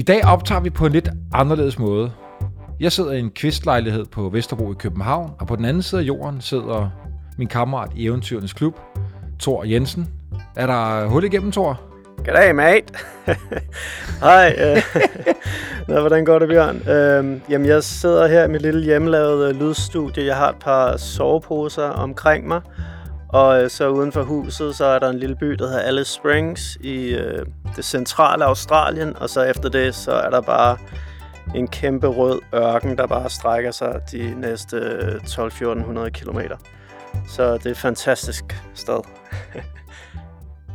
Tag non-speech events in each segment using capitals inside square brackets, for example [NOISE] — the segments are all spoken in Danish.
I dag optager vi på en lidt anderledes måde. Jeg sidder i en kvistlejlighed på Vesterbro i København, og på den anden side af jorden sidder min kammerat i Eventyrens Klub, Thor Jensen. Er der hul igennem, Thor? Goddag, mate. [LAUGHS] Hej. Øh. [LAUGHS] Nå, hvordan går det, Bjørn? Øhm, jamen, jeg sidder her i mit lille hjemmelavede lydstudie. Jeg har et par soveposer omkring mig. Og øh, så uden for huset, så er der en lille by, der hedder Alice Springs i øh, det centrale Australien. Og så efter det, så er der bare en kæmpe rød ørken, der bare strækker sig de næste øh, 12-1400 kilometer. Så det er et fantastisk sted. [LAUGHS]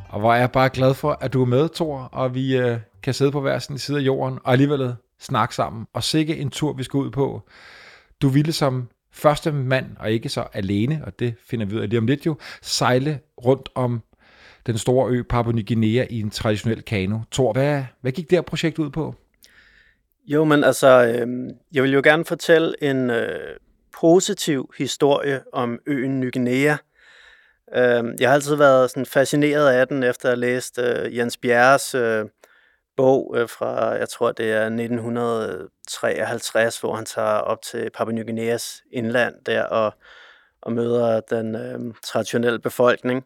Og hvor er jeg bare glad for, at du er med, Thor, og vi øh, kan sidde på hver sin side af jorden, og alligevel snakke sammen. Og sikke en tur, vi skal ud på. Du ville som første mand, og ikke så alene, og det finder vi ud af lige om lidt jo, sejle rundt om den store ø Papua Ny Guinea i en traditionel kano. Thor, hvad, hvad gik det her projekt ud på? Jo, men altså, øh, jeg vil jo gerne fortælle en øh, positiv historie om øen Ny Guinea. Øh, jeg har altid været sådan fascineret af den, efter at have læst øh, Jens Bjerres øh, bog øh, fra, jeg tror det er 1953, hvor han tager op til Papua Ny Guineas indland der og, og møder den øh, traditionelle befolkning.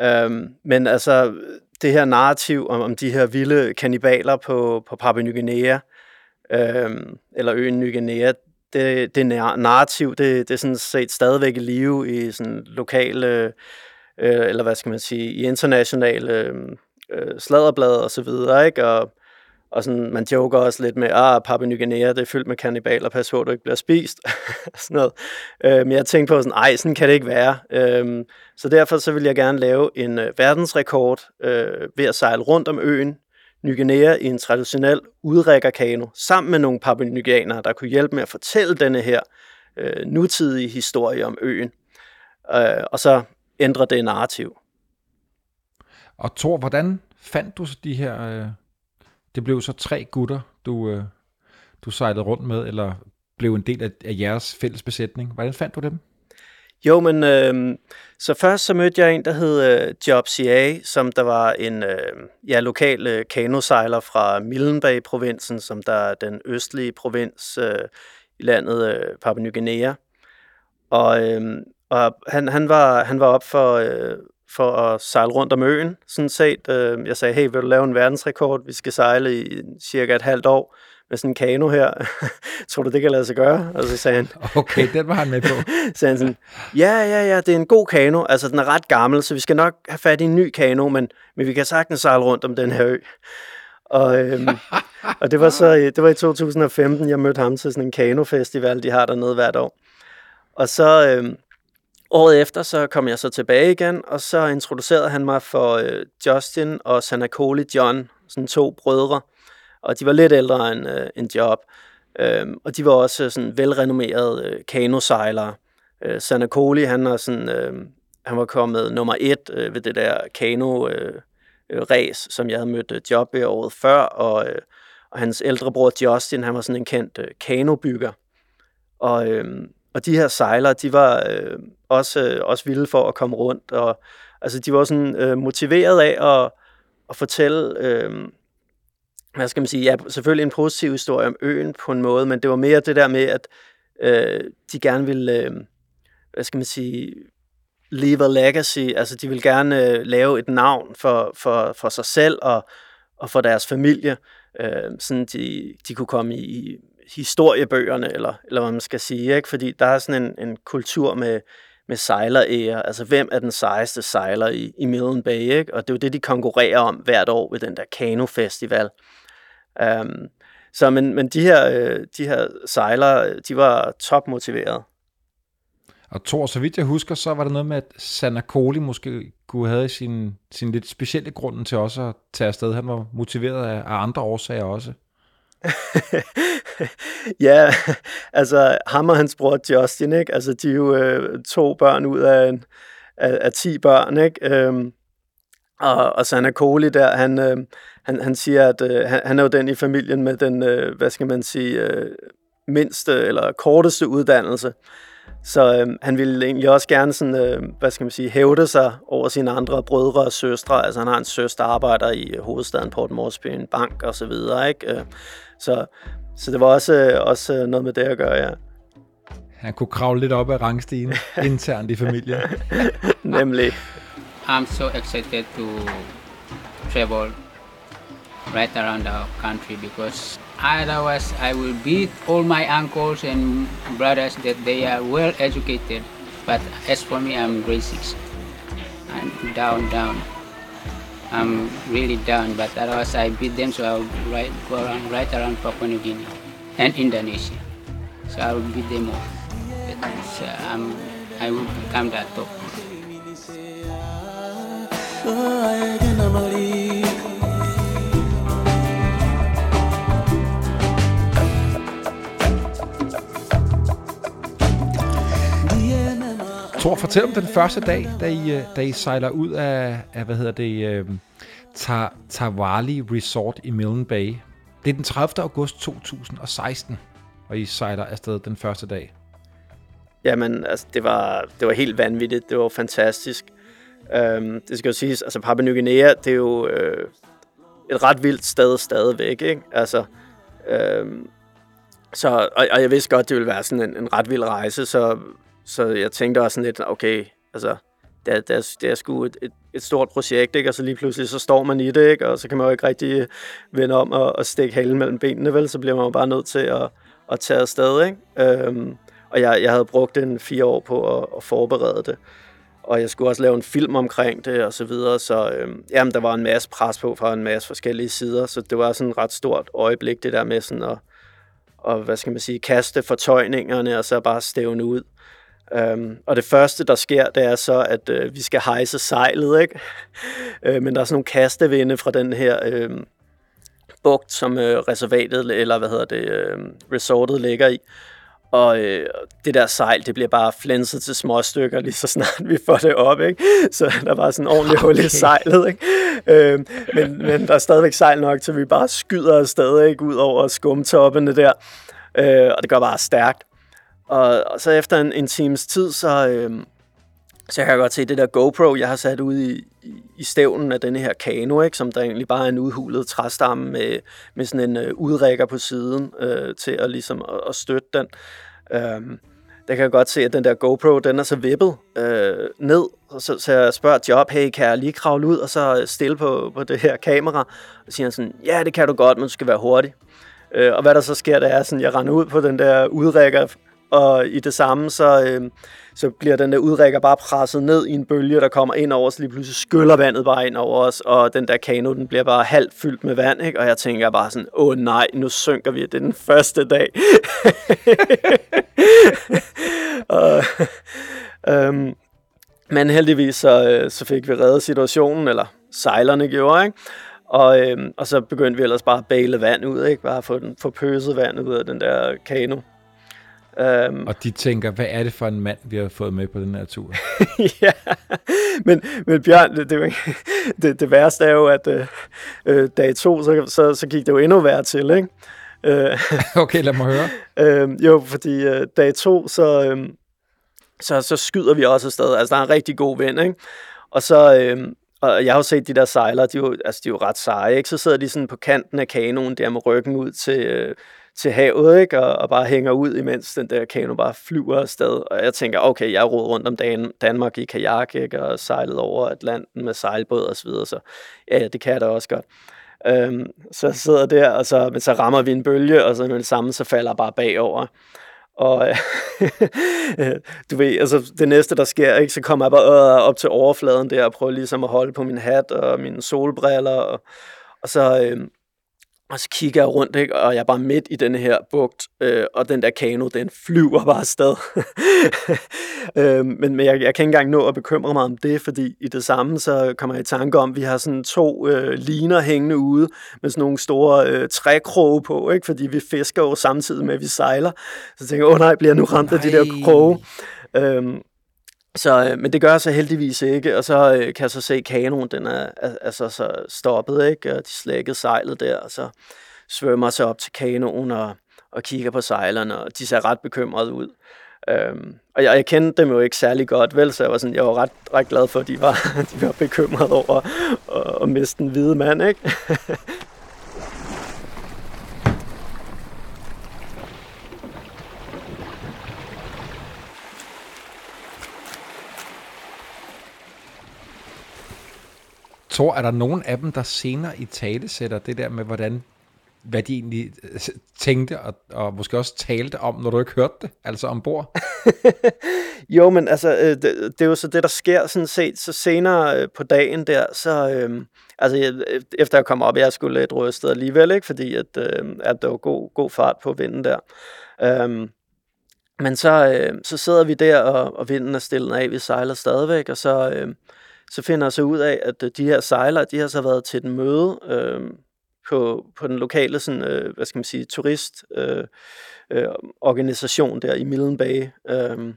Øh, men altså, det her narrativ om, om de her vilde kannibaler på, på Papua Ny Guinea, øh, eller øen Ny Guinea, det, det narrativ, det, det er sådan set stadigvæk i live i sådan lokale, øh, eller hvad skal man sige, i internationale øh, Øh, sladderblade og så videre, ikke? Og, og sådan, man joker også lidt med, ah, Papua Ny Guinea, det er fyldt med kannibaler, pas på, du ikke bliver spist. [LAUGHS] sådan noget. Øh, men jeg tænkte på sådan, ej, sådan kan det ikke være. Øh, så derfor så vil jeg gerne lave en øh, verdensrekord øh, ved at sejle rundt om øen Ny Guinea i en traditionel udrækkerkano, sammen med nogle papanygianere, der kunne hjælpe med at fortælle denne her øh, nutidige historie om øen. Øh, og så ændre det narrativ. Og Thor, hvordan fandt du så de her... Øh, det blev så tre gutter, du, øh, du sejlede rundt med, eller blev en del af, af jeres fælles besætning. Hvordan fandt du dem? Jo, men øh, så først så mødte jeg en, der hed øh, Job CA, som der var en øh, ja, lokal øh, kanosejler fra Milne Bay-provinsen, som der er den østlige provins øh, i landet øh, Papua Ny Guinea. Og, øh, og han, han, var, han var op for, øh, for at sejle rundt om øen, sådan set. Øh, jeg sagde, hey, vil du lave en verdensrekord? Vi skal sejle i cirka et halvt år med sådan en kano her. [LAUGHS] Tror du, det kan lade sig gøre? Og så sagde han... [LAUGHS] okay, den var han med på. [LAUGHS] så sagde han sådan, ja, ja, ja, det er en god kano. Altså, den er ret gammel, så vi skal nok have fat i en ny kano, men, men vi kan sagtens sejle rundt om den her ø. Og, øhm, og det var så det var i 2015, jeg mødte ham til sådan en kanofestival, de har dernede hvert år. Og så øhm, året efter, så kom jeg så tilbage igen, og så introducerede han mig for øh, Justin og Sanakoli John, sådan to brødre, og de var lidt ældre end, øh, end Job. Øhm, og de var også øh, sådan velrenommerede øh, kanosejlere. Øh, Sanakoli, han, er sådan, øh, han var kommet nummer et øh, ved det der kano øh, øh, race, som jeg havde mødt øh, Job i året før, og, øh, og hans ældre bror Justin, han var sådan en kendt øh, kanobygger. Og, øh, og de her sejlere, de var øh, også, øh, også vilde for at komme rundt, og altså, de var sådan øh, motiveret af at, at fortælle... Øh, hvad skal man sige, ja, selvfølgelig en positiv historie om øen på en måde, men det var mere det der med, at øh, de gerne ville, øh, hvad skal man sige, leave a legacy, altså de vil gerne øh, lave et navn for, for, for sig selv og, og for deres familie, øh, sådan de, de kunne komme i, i historiebøgerne, eller, eller hvad man skal sige, ikke? fordi der er sådan en, en kultur med, med sejlerære, altså hvem er den sejeste sejler i, i Millen Bay, ikke? og det er jo det, de konkurrerer om hvert år ved den der Kano-festival. Um, så men, men de her, øh, de her sejlere, de var topmotiverede. Og Thor, så vidt jeg husker, så var der noget med, at Sanakoli måske kunne have sin, sin lidt specielle grunden til også at tage afsted. Han var motiveret af, af andre årsager også. [LAUGHS] ja, altså ham og hans bror Justin, ikke? Altså de er jo øh, to børn ud af, en, af, af ti børn, ikke? Øhm, og, og Sanakoli der, han, øh, han, han siger, at øh, han, han er jo den i familien med den, øh, hvad skal man sige, øh, mindste eller korteste uddannelse. Så øh, han ville egentlig også gerne sådan, øh, hvad skal man sige, hævde sig over sine andre brødre og søstre. Altså han har en søster, der arbejder i øh, hovedstaden Port Moresby, en bank og så videre. Ikke? Øh, så, så det var også, øh, også noget med det at gøre, ja. Han kunne kravle lidt op ad rangstigen [LAUGHS] internt i familien. Nemlig. I'm so excited to travel right around our country because otherwise I will beat all my uncles and brothers that they are well educated. But as for me, I'm grade six. I'm down, down. I'm really down, but otherwise I beat them, so I'll right, go around right around Papua New Guinea and Indonesia. So I will beat them all. But, uh, I'm, I will become that top. Thor, fortæl om den første dag, da I, øh, da I sejler ud af, af hvad hedder det, øh, Ta- Tawali Resort i Milne Bay. Det er den 30. august 2016, og I sejler afsted den første dag. Jamen, altså, det var, det var helt vanvittigt. Det var fantastisk. Øhm, det skal jo siges, altså Papua Ny Guinea, det er jo øh, et ret vildt sted stadigvæk, ikke? Altså, øhm, så, og, og jeg vidste godt, det ville være sådan en, en ret vild rejse, så, så jeg tænkte også sådan lidt, okay, altså, det er, det er, det er sgu et, et, et stort projekt, ikke? Og så lige pludselig, så står man i det, ikke? Og så kan man jo ikke rigtig vende om og, og stikke halen mellem benene, vel? Så bliver man jo bare nødt til at, at tage afsted, ikke? Øhm, og jeg, jeg havde brugt en fire år på at, at forberede det. Og jeg skulle også lave en film omkring det, og så videre. Så øhm, jamen, der var en masse pres på fra en masse forskellige sider. Så det var sådan et ret stort øjeblik, det der med sådan at, og, hvad skal man sige, kaste fortøjningerne, og så bare stævne ud. Um, og det første, der sker, det er så, at uh, vi skal hejse sejlet, ikke? uh, [LAUGHS] men der er sådan nogle kastevinde fra den her uh, bugt, som uh, reservatet, eller hvad hedder det, uh, resortet ligger i. Og uh, det der sejl, det bliver bare flænset til små stykker, lige så snart [LAUGHS] vi får det op, ikke? [LAUGHS] Så der var sådan en ordentlig okay. hul i sejlet, ikke? Uh, men, men der er stadigvæk sejl nok, til vi bare skyder afsted, ikke? Ud over skumtoppene der. Uh, og det går bare stærkt. Og, og så efter en, en times tid, så, øhm, så jeg kan jeg godt se det der GoPro, jeg har sat ud i, i, i stævnen af denne her kano, ikke, som der egentlig bare er en udhulet træstamme med, med sådan en øh, udrækker på siden øh, til at, ligesom, at, at støtte den. Øhm, der kan jeg godt se, at den der GoPro, den er så vippet øh, ned, så, så jeg spørger Job, hey, kan jeg lige kravle ud og så stille på, på det her kamera? Og siger han sådan, ja, det kan du godt, men du skal være hurtig. Øh, og hvad der så sker, det er sådan, jeg render ud på den der udrækker og i det samme, så, øh, så bliver den der udrækker bare presset ned i en bølge, der kommer ind over os, lige pludselig skyller vandet bare ind over os, og den der kano, den bliver bare halvt fyldt med vand, ikke? og jeg tænker bare sådan, åh nej, nu synker vi, det er den første dag. [LAUGHS] og, øhm, men heldigvis så, øh, så fik vi reddet situationen, eller sejlerne gjorde, ikke? Og, øhm, og så begyndte vi ellers bare at bale vand ud, ikke? Bare få, den, få pøset vand ud af den der kano. Um, og de tænker, hvad er det for en mand, vi har fået med på den her tur? [LAUGHS] ja, men, men Bjørn, det, det, det, det værste er jo, at øh, øh, dag to, så, så, så gik det jo endnu værre til, ikke? Øh, [LAUGHS] okay, lad mig høre. øh, jo, fordi øh, dag to, så, øh, så, så skyder vi også afsted. Altså, der er en rigtig god vind, ikke? Og så... Øh, og jeg har jo set de der sejlere, de er jo, altså, de er jo ret seje, ikke? Så sidder de sådan på kanten af kanonen der med ryggen ud til, øh, til havet, ikke? Og, og bare hænger ud, imens den der kano bare flyver afsted. Og jeg tænker, okay, jeg roede rundt om Dan- Danmark i kajak, ikke? Og sejlet over Atlanten med sejlbåd og så videre, så ja, det kan jeg da også godt. Øhm, så jeg sidder der, og så, men så rammer vi en bølge, og så med det samme, så falder jeg bare bagover. Og [LAUGHS] du ved, altså det næste, der sker, ikke, så kommer jeg bare øh, op til overfladen der, og prøver ligesom at holde på min hat og mine solbriller, og, og så, øh, og så kigger jeg rundt, ikke? og jeg er bare midt i den her bugt, øh, og den der kano, den flyver bare afsted. [LAUGHS] øh, men men jeg, jeg kan ikke engang nå at bekymre mig om det, fordi i det samme, så kommer jeg i tanke om, at vi har sådan to øh, liner hængende ude, med sådan nogle store øh, trækroge på, ikke? fordi vi fisker jo samtidig med, at vi sejler. Så jeg tænker åh nej, bliver jeg nu ramt af de der kroge? Øh, så, øh, men det gør jeg så heldigvis ikke, og så øh, kan jeg så se, at kanonen den er, altså, så, stoppet, ikke? og de slækkede sejlet der, og så svømmer sig op til kanonen og, og kigger på sejlerne, og de ser ret bekymrede ud. Øhm, og jeg, jeg kendte dem jo ikke særlig godt, vel, så jeg var, sådan, jeg var ret, ret glad for, at de var, [LAUGHS] de var bekymrede over at, at miste en hvide mand, ikke? [LAUGHS] tror, er der nogen af dem, der senere i tale sætter det der med, hvordan hvad de egentlig øh, tænkte og, og måske også talte om, når du ikke hørte det, altså ombord? [LAUGHS] jo, men altså, øh, det, det er jo så det, der sker sådan set. Så senere øh, på dagen der, så, øhm, altså jeg, efter jeg kom op, jeg skulle lidt rystet alligevel, ikke? fordi at, øhm, at der var god, god fart på vinden der. Øhm, men så, øh, så sidder vi der, og, og vinden er stillet af, vi sejler stadigvæk, og så, øh, så finder jeg så ud af, at øh, de her sejlere, de har så været til et møde øh, på, på den lokale, sådan, øh, hvad skal man sige, turist øh, øh, organisation der i Millen Bay. Øh,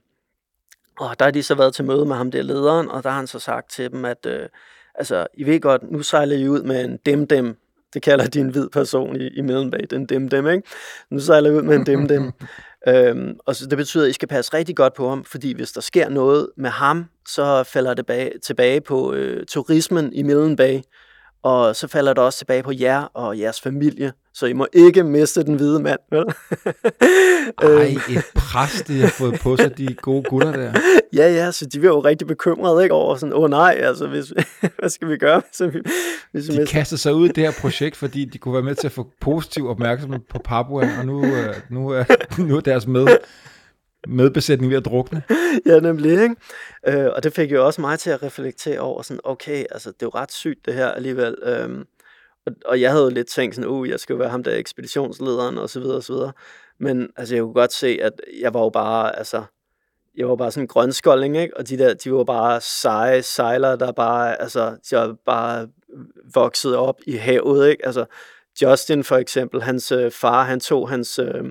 og der har de så været til møde med ham der lederen, og der har han så sagt til dem, at øh, altså, I ved godt, nu sejler I ud med en dem-dem. Det kalder de en hvid person i, i Millen Bay, den dem-dem, ikke? Nu sejler I ud med en dem-dem. [LAUGHS] øhm, og så det betyder, at I skal passe rigtig godt på ham, fordi hvis der sker noget med ham, så falder det bag, tilbage på øh, turismen i Millen Bay og så falder det også tilbage på jer og jeres familie, så I må ikke miste den hvide mand, vel? [LAUGHS] Ej, øhm. et pres, de har fået på sig, de gode gutter der. [LAUGHS] ja, ja, så de var jo rigtig bekymrede, ikke, over sådan, åh oh, nej, altså, hvis, [LAUGHS] hvad skal vi gøre? Hvis vi, hvis vi de kastede sig ud i det her projekt, fordi de kunne være med til at få positiv opmærksomhed på Papua, og nu, øh, nu, er, nu er deres med medbesætning ved at drukne. [LAUGHS] ja, nemlig, ikke? Øh, og det fik jo også mig til at reflektere over sådan, okay, altså det er jo ret sygt det her alligevel. Øhm, og, og jeg havde jo lidt tænkt sådan, uh, jeg skal jo være ham der ekspeditionslederen og så videre og så videre. Men altså jeg kunne godt se, at jeg var jo bare, altså, jeg var bare sådan en grønskolding, ikke? Og de der, de var bare seje sejlere, der bare, altså, de var bare vokset op i havet, ikke? Altså, Justin for eksempel, hans øh, far, han tog hans, øh,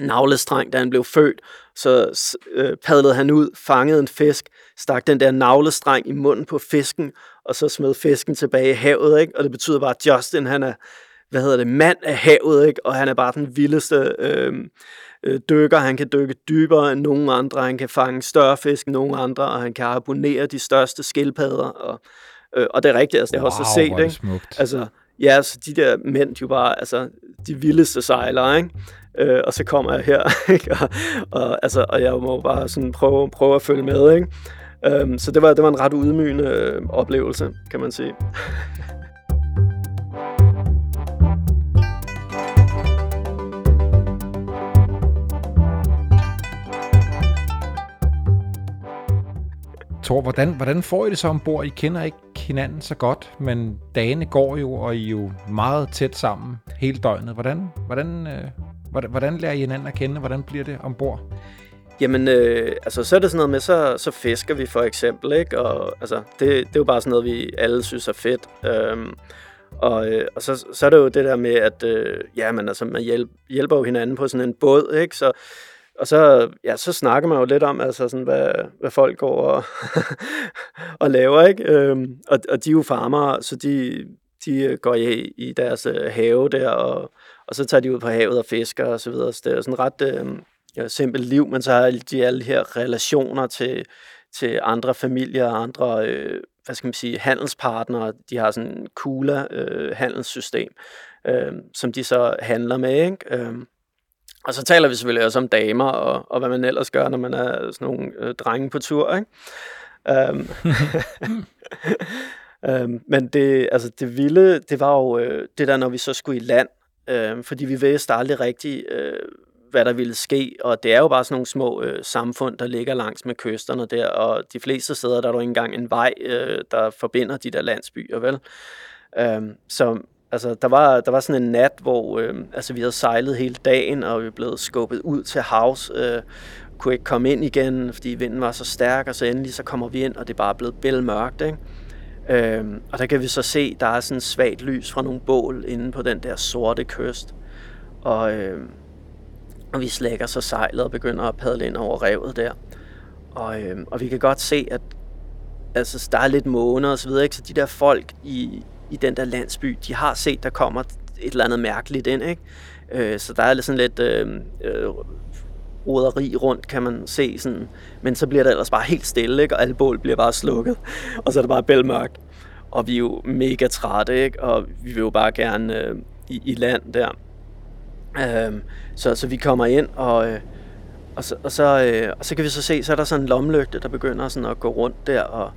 navlestreng, da han blev født. Så øh, padlede han ud, fangede en fisk, stak den der navlestreng i munden på fisken, og så smed fisken tilbage i havet, ikke? Og det betyder bare, at Justin, han er, hvad hedder det, mand af havet, ikke? Og han er bare den vildeste øh, øh, dykker. Han kan dykke dybere end nogen andre, han kan fange større fisk end nogen andre, og han kan abonnere de største skildpadder, og, øh, og det er rigtigt, altså, har wow, også set, ikke? Smukt. Altså, ja, så de der mænd, de er jo bare, altså, de vildeste sejlere, ikke? Øh, og så kommer jeg her, [LAUGHS] ikke? Og, og, altså, og jeg må bare sådan prøve, prøve at følge med, ikke? Øhm, så det var, det var en ret udmygende øh, oplevelse, kan man sige. [LAUGHS] Tor, hvordan, hvordan får I det så ombord? I kender ikke hinanden så godt, men dagene går jo, og I er jo meget tæt sammen hele døgnet. Hvordan, hvordan, øh, Hvordan, hvordan lærer I hinanden at kende? Hvordan bliver det ombord? Jamen, øh, altså, så er det sådan noget med, så, så fisker vi for eksempel, ikke? Og altså, det, det er jo bare sådan noget, vi alle synes er fedt. Øhm, og, øh, og så, så er det jo det der med, at øh, ja, men, altså, man hjælp, hjælper jo hinanden på sådan en båd, ikke? Så, og så, ja, så snakker man jo lidt om, altså sådan, hvad, hvad folk går og, [LAUGHS] og laver, ikke? Øhm, og, og de er jo farmere, så de, de går i, i deres øh, have der og og så tager de ud på havet og fisker og så videre. Så det er sådan ret øh, ja, simpelt liv, men så har de alle de her relationer til, til andre familier og andre, øh, hvad skal man sige, handelspartnere. De har sådan en kula øh, handelssystem, øh, som de så handler med, ikke? Øh, og så taler vi selvfølgelig også om damer, og, og hvad man ellers gør, når man er sådan nogle øh, drenge på tur, ikke? Um, um, [LAUGHS] [LAUGHS] men det, altså det vilde, det var jo øh, det der, når vi så skulle i land, øh, fordi vi vidste aldrig rigtigt, øh, hvad der ville ske, og det er jo bare sådan nogle små øh, samfund, der ligger langs med kysterne der, og de fleste steder, der er der ikke engang en vej, øh, der forbinder de der landsbyer, vel? Øh, så altså, der, var, der var sådan en nat, hvor øh, altså, vi havde sejlet hele dagen, og vi blev skubbet ud til havs, øh, kunne ikke komme ind igen, fordi vinden var så stærk, og så endelig så kommer vi ind, og det er bare blevet bælmørkt, ikke? Øhm, og der kan vi så se, der er sådan svagt lys fra nogle bål inde på den der sorte kyst. Og, øhm, og vi slækker så sejlet og begynder at padle ind over revet der. Og, øhm, og vi kan godt se, at altså, der er lidt måner og så videre, ikke? så de der folk i, i den der landsby, de har set, der kommer et eller andet mærkeligt ind, ikke? Øh, så der er sådan lidt øhm, øh, øh, roderi rundt, kan man se sådan. Men så bliver det ellers bare helt stille, ikke? og alle bål bliver bare slukket, og så er det bare bælmørkt. Og vi er jo mega trætte, ikke? og vi vil jo bare gerne øh, i, i land der. Øh, så, så vi kommer ind, og, øh, og, så, og, så, øh, og så kan vi så se, så er der sådan en lomlygte, der begynder sådan at gå rundt der, og,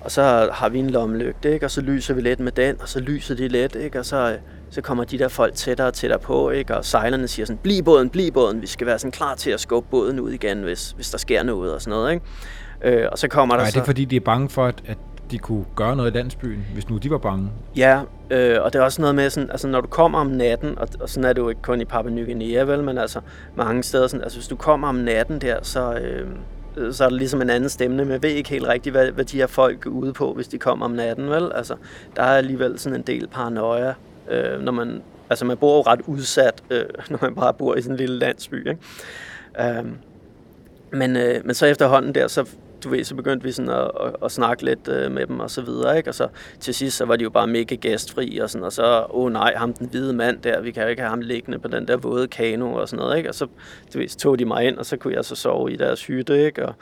og så har vi en lommelygte, ikke? og så lyser vi lidt med den, og så lyser de lidt, ikke? og så, så kommer de der folk tættere og tættere på, ikke? og sejlerne siger sådan, bliv båden, bliv båden, vi skal være sådan klar til at skubbe båden ud igen, hvis, hvis der sker noget og sådan noget. Ikke? Øh, og så kommer der Nej, så... det er fordi, de er bange for, at, at de kunne gøre noget i landsbyen, hvis nu de var bange. Ja, øh, og det er også noget med, sådan, altså når du kommer om natten, og, og sådan er det jo ikke kun i Papua Ny Guinea, vel, men altså mange steder, sådan, altså hvis du kommer om natten der, så, øh, Øh, så er der ligesom en anden stemning, men jeg ved ikke helt rigtigt, hvad, hvad de her folk er ude på, hvis de kommer om natten, vel? Altså, der er alligevel sådan en del paranoia, øh, når man, altså man bor jo ret udsat, øh, [LAUGHS] når man bare bor i sådan en lille landsby, ikke? Øh, men, øh, men så efterhånden der, så du ved, så begyndte vi sådan at, at, at snakke lidt øh, med dem og så videre, ikke? Og så til sidst, så var de jo bare mega gæstfri og sådan, og så, åh oh, nej, ham den hvide mand der, vi kan jo ikke have ham liggende på den der våde kano og sådan noget, ikke? Og så, du ved, så tog de mig ind, og så kunne jeg så sove i deres hytte, ikke? Og,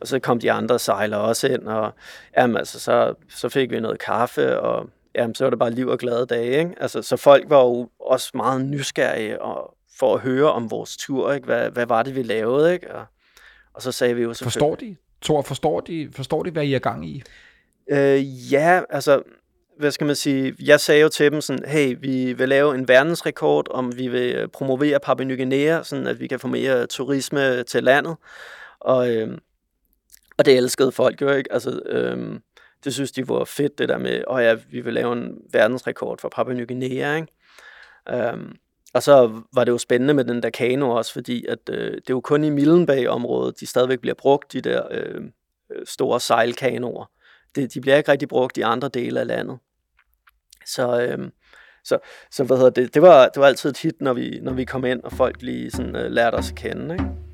og så kom de andre sejlere også ind, og jamen, altså, så, så fik vi noget kaffe, og jamen, så var det bare liv og glade dage, ikke? Altså, så folk var jo også meget nysgerrige og, for at høre om vores tur, ikke? Hvad, hvad var det, vi lavede, ikke? Og, og så sagde vi jo Forstår de? Thor, forstår de, forstår de, hvad I er gang i? Øh, ja, altså, hvad skal man sige, jeg sagde jo til dem sådan, hey, vi vil lave en verdensrekord, om vi vil øh, promovere Papua Ny Guinea, sådan at vi kan få mere turisme til landet. Og, øh, og det elskede folk jo ikke. Altså, øh, det synes de var fedt, det der med, åh oh ja, vi vil lave en verdensrekord for Papua Ny Guinea, ikke? Øh, og så var det jo spændende med den der kano også, fordi at, øh, det er jo kun i Millenbay-området, de stadigvæk bliver brugt, de der øh, øh, store sejlkanoer. Det, de bliver ikke rigtig brugt i andre dele af landet. Så, øh, så, så hvad hedder det, det var, det var altid et hit, når vi, når vi kom ind, og folk lige sådan, øh, lærte os at kende. Ikke?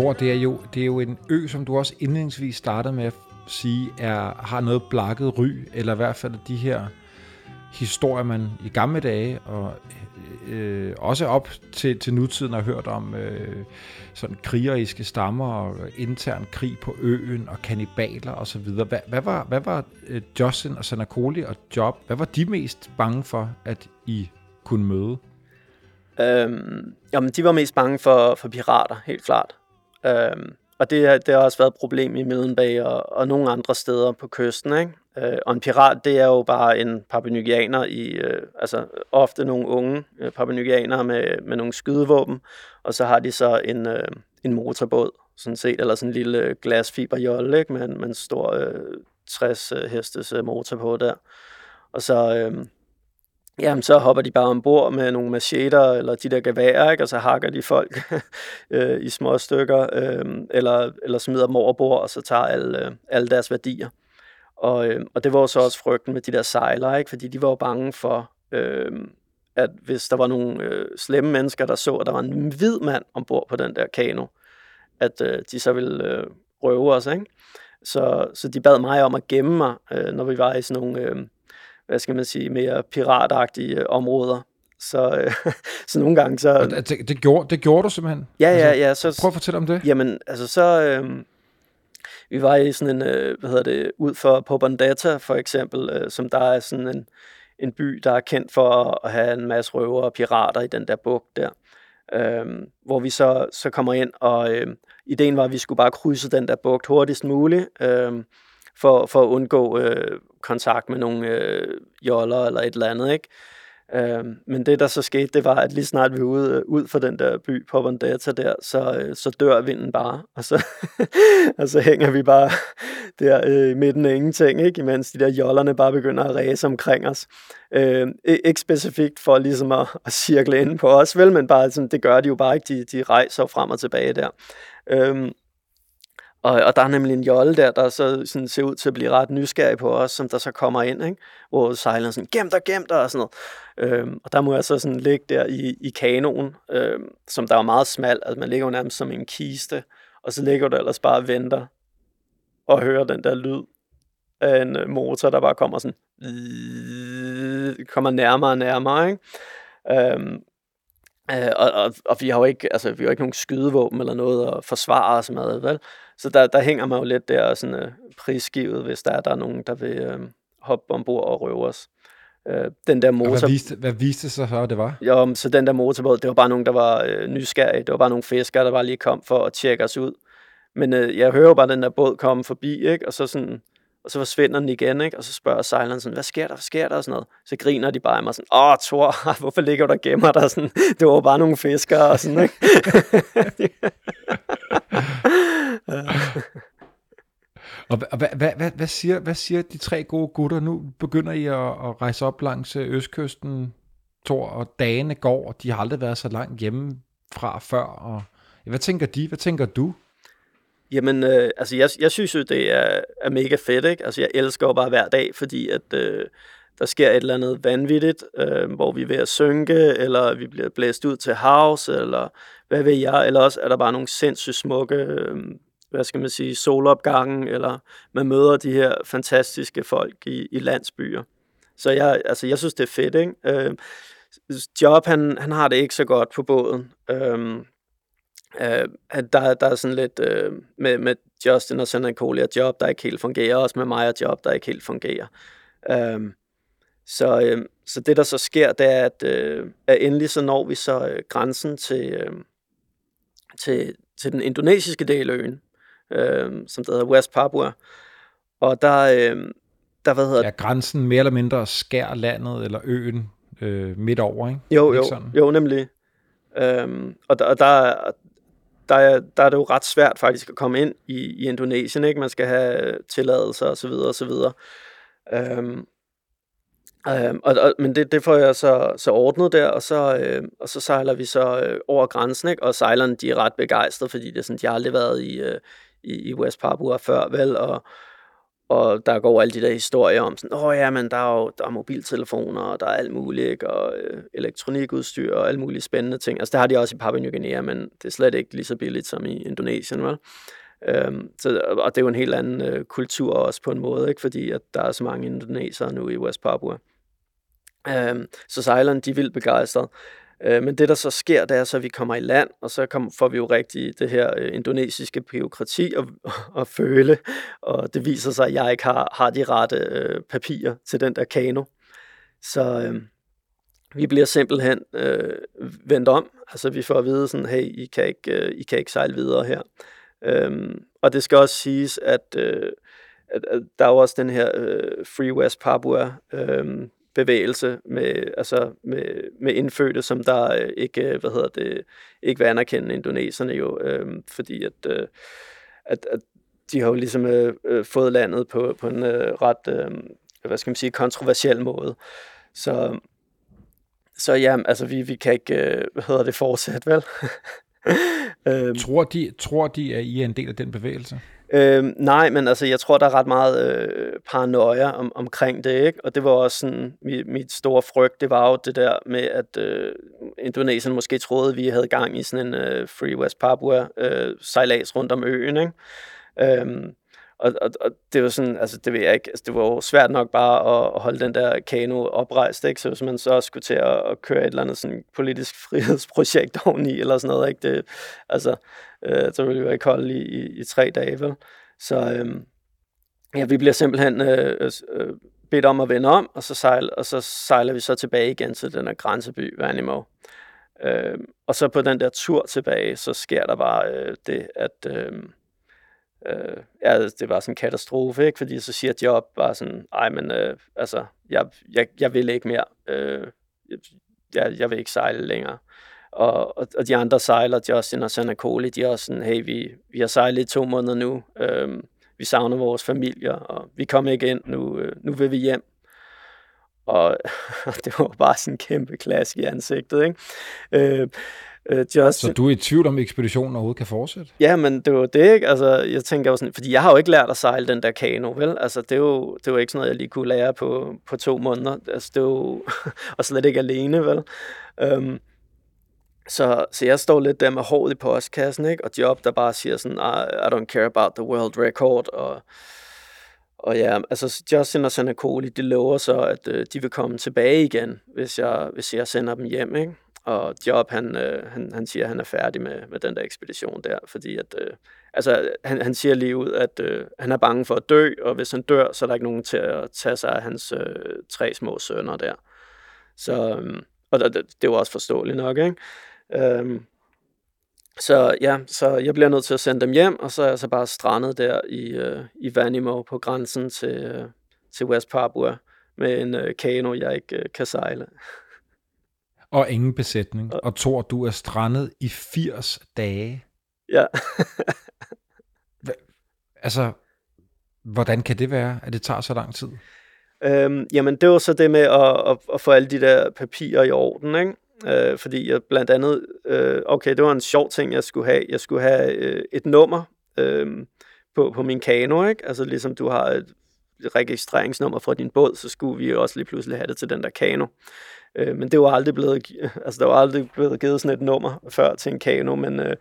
Thor, det er, jo, det er jo en ø, som du også indledningsvis startede med at sige, er, har noget blakket ry, eller i hvert fald de her historier, man i gamle dage, og øh, også op til, til nutiden har hørt om øh, sådan krigeriske stammer og intern krig på øen og kanibaler og så videre. Hvad, hvad var, hvad var øh, Justin og Sanakoli og Job, hvad var de mest bange for, at I kunne møde? Øhm, jamen, de var mest bange for, for pirater, helt klart. Øhm, og det, det har også været et problem i Middelbag og, og nogle andre steder på kysten. Ikke? Øh, og en pirat, det er jo bare en papenygianer i, øh, altså ofte nogle unge øh, papenygianere med, med nogle skydevåben, og så har de så en, øh, en motorbåd, sådan set, eller sådan en lille glasfiberjolle, ikke? Med, med en stor øh, 60 øh, hestes øh, motor på der. Og så, øh, jamen så hopper de bare ombord med nogle macheter eller de der geværer, ikke? og så hakker de folk [LAUGHS] øh, i små stykker, øh, eller, eller smider dem overbord, og så tager alle, øh, alle deres værdier. Og, øh, og det var så også frygten med de der sejlere, ikke? fordi de var jo bange for, øh, at hvis der var nogle øh, slemme mennesker, der så, at der var en hvid mand ombord på den der kano, at øh, de så ville øh, røve os. Ikke? Så, så de bad mig om at gemme mig, øh, når vi var i sådan nogle... Øh, hvad skal man sige, mere piratagtige øh, områder. Så, øh, [LAUGHS] så nogle gange så... Det, det, gjorde, det gjorde du simpelthen? Ja, altså, ja, ja. Så, prøv at fortælle om det. Jamen, altså så... Øh, vi var i sådan en, øh, hvad hedder det, ud for Pobondata for eksempel, øh, som der er sådan en, en by, der er kendt for at have en masse røver og pirater i den der bugt der. Øh, hvor vi så, så kommer ind, og øh, ideen var, at vi skulle bare krydse den der bugt hurtigst muligt. Øh, for, for at undgå øh, kontakt med nogle øh, joller eller et eller andet, ikke? Øh, men det, der så skete, det var, at lige snart vi var ude, øh, ud for den der by, på Popondata der, så, øh, så dør vinden bare, og så, [LAUGHS] og så hænger vi bare der øh, i midten af ingenting, ikke? imens de der jollerne bare begynder at ræse omkring os. Øh, ikke specifikt for ligesom at, at cirkle ind på os, vel, men bare sådan, det gør de jo bare ikke, de, de rejser frem og tilbage der. Øh, og, og der er nemlig en jolle der, der så sådan ser ud til at blive ret nysgerrig på os, som der så kommer ind, ikke? hvor sejler sådan, gem dig, gem dig, og sådan noget. Øhm, og der må jeg så sådan ligge der i, i kanoen, øhm, som der er meget smal, altså man ligger jo nærmest som en kiste, og så ligger du ellers bare og venter, og hører den der lyd af en øh, motor, der bare kommer sådan, kommer nærmere og nærmere, ikke? Øhm, Øh, og, og, og vi har jo ikke, altså, vi har jo ikke nogen skydevåben eller noget at forsvare os med, vel? Så der, der hænger man jo lidt der sådan uh, prisgivet, hvis der er, der er nogen, der vil uh, hoppe ombord og røve os. Uh, den der motor... Og hvad viste, hvad viste sig så, det var? Jo, så den der motorbåd, det var bare nogen, der var uh, nysgerrige. Det var bare nogle fiskere, der bare lige kom for at tjekke os ud. Men uh, jeg hører jo bare den der båd komme forbi, ikke? Og så sådan, og så forsvinder den igen, ikke? og så spørger sejleren sådan, hvad sker der, hvad sker der, og sådan noget. Så griner de bare af mig sådan, åh, Thor, [LAUGHS] hvorfor ligger du der gemmer dig? Sådan, det var bare nogle fiskere, og sådan, ikke? [LAUGHS] og hvad, hvad, hvad, hvad, siger, hvad siger de tre gode gutter? Nu begynder I at, at rejse op langs øh, østkysten, Thor, og dagene går, og de har aldrig været så langt hjemme fra før. Og, hvad tænker de? Hvad tænker du? Jamen, øh, altså jeg, jeg synes jo, det er, er mega fedt, ikke? Altså jeg elsker jo bare hver dag, fordi at øh, der sker et eller andet vanvittigt, øh, hvor vi er ved at synke, eller vi bliver blæst ud til havs, eller hvad ved jeg, eller også er der bare nogle sindssygt smukke, øh, hvad skal man sige, solopgangen, eller man møder de her fantastiske folk i, i landsbyer. Så jeg, altså, jeg synes, det er fedt, ikke? Øh, Job, han, han har det ikke så godt på båden. Øh, Uh, der, der er sådan lidt uh, med, med Justin og Sandra Coley og Job, der ikke helt fungerer, også med mig og Job, der ikke helt fungerer. Uh, så, uh, så det, der så sker, det er, at, uh, at endelig så når vi så uh, grænsen til, uh, til, til den indonesiske del af øen, uh, som der hedder West Papua. Og der, uh, der hvad hedder... Ja, grænsen mere eller mindre skær landet eller øen uh, midt over, ikke? Jo, jo, jo, nemlig. Um, og der, og der, der er, der er det jo ret svært faktisk at komme ind i, i Indonesien, ikke? Man skal have tilladelser og så videre og så videre. Øhm, øhm, og, og, men det, det får jeg så, så ordnet der, og så, øh, og så sejler vi så øh, over grænsen, ikke? og sejlerne de er ret begejstrede, fordi det er sådan, de har aldrig været i, øh, i, i West Papua før, vel, og, og der går alle de der historier om sådan, åh ja, men der er jo der er mobiltelefoner, og der er alt muligt, ikke? og øh, elektronikudstyr og alle mulige spændende ting. Altså det har de også i Papua Ny Guinea, men det er slet ikke lige så billigt som i Indonesien, vel? Øhm, så, og det er jo en helt anden øh, kultur også på en måde, ikke? fordi at der er så mange indonesere nu i West Papua. Øh, så sejlerne, de er vildt begejstrede. Øh, men det, der så sker, det er så, at vi kommer i land, og så kom, får vi jo rigtig det her øh, indonesiske byråkrati at, [LAUGHS] at føle, og det viser sig, at jeg ikke har, har de rette øh, papirer til den der kano. Så øh, vi bliver simpelthen øh, vendt om. Altså vi får at vide sådan, hey, I kan ikke, øh, I kan ikke sejle videre her. Øh, og det skal også siges, at, øh, at, at der er jo også den her øh, Free West Papua øh, bevægelse med, altså med, med indfødte, som der øh, ikke, øh, hvad hedder det, ikke vil anerkende indoneserne jo, øh, fordi at, øh, at, at de har jo ligesom øh, øh, fået landet på, på en øh, ret, øh, hvad skal man sige, kontroversiel måde. Så, så ja, altså vi, vi kan ikke, øh, hvad hedder det, fortsætte, vel? [LAUGHS] øhm, tror, de, tror de, at I er en del af den bevægelse? Øh, nej, men altså, jeg tror, der er ret meget øh, paranoia om, omkring det, ikke? Og det var også sådan, mit, mit store frygt, det var jo det der med, at øh, Indonesien måske troede, at vi havde gang i sådan en øh, Free West Papua øh, sejlads rundt om øen, ikke? Øh, og, og, og det var sådan, altså det ved jeg ikke, altså det var jo svært nok bare at, at holde den der kano oprejst, ikke? Så hvis man så skulle til at, at køre et eller andet sådan politisk [LAUGHS] frihedsprojekt oveni, eller sådan noget, ikke? Det, altså, øh, så ville vi jo ikke holde i, i, i tre dage, vel? Så øh, ja, vi bliver simpelthen øh, øh, øh, bedt om at vende om, og så, sejl, og så sejler vi så tilbage igen til den her grænseby, Vanimo. Øh, og så på den der tur tilbage, så sker der bare øh, det, at... Øh, øh, ja, det var sådan en katastrofe, ikke? fordi så siger Job bare sådan, ej, men øh, altså, jeg, jeg, jeg vil ikke mere, øh, jeg, jeg vil ikke sejle længere. Og, og, og de andre sejler, Justin og Sanna Cole, de er også sådan, hey, vi, vi har sejlet i to måneder nu, øh, vi savner vores familier, og vi kommer ikke ind, nu, øh, nu vil vi hjem. [LAUGHS] Og det var bare sådan en kæmpe klask i ansigtet, ikke? Øh, Øh, Justin, Så du er i tvivl om, ekspeditionen overhovedet kan fortsætte? Ja, men det var det, ikke? Altså, jeg tænker jo sådan, fordi jeg har jo ikke lært at sejle den der kano, vel? Altså, det er jo, det er jo ikke sådan noget, jeg lige kunne lære på, på to måneder. Altså, det er jo, [LAUGHS] og slet ikke alene, vel? Um, så, så jeg står lidt der med håret i postkassen, ikke? Og job, der bare siger sådan, I, I don't care about the world record, og, og ja, altså Justin og Sanakoli, de lover så, at øh, de vil komme tilbage igen, hvis jeg, hvis jeg sender dem hjem, ikke? Og Job, han, øh, han, han siger, at han er færdig med, med den der ekspedition der, fordi at, øh, altså, han, han siger lige ud, at øh, han er bange for at dø, og hvis han dør, så er der ikke nogen til at tage sig af hans øh, tre små sønner der. Så, øh, og det, det er jo også forståeligt nok, ikke? Øh, så ja, så jeg bliver nødt til at sende dem hjem, og så er jeg så bare strandet der i, øh, i Vanimo på grænsen til, øh, til West Papua med en øh, kano, jeg ikke øh, kan sejle. Og ingen besætning. Og Thor, du er strandet i 80 dage. Ja. [LAUGHS] Altså, hvordan kan det være, at det tager så lang tid? Øhm, jamen, det var så det med at, at, at få alle de der papirer i orden, ikke? Øh, fordi jeg blandt andet, øh, okay, det var en sjov ting, jeg skulle have. Jeg skulle have øh, et nummer øh, på, på min kano, ikke? Altså ligesom du har et registreringsnummer fra din båd, så skulle vi også lige pludselig have det til den der kano. Øh, men det var aldrig blevet, [LAUGHS] altså der var aldrig blevet givet sådan et nummer før til en kano, men øh,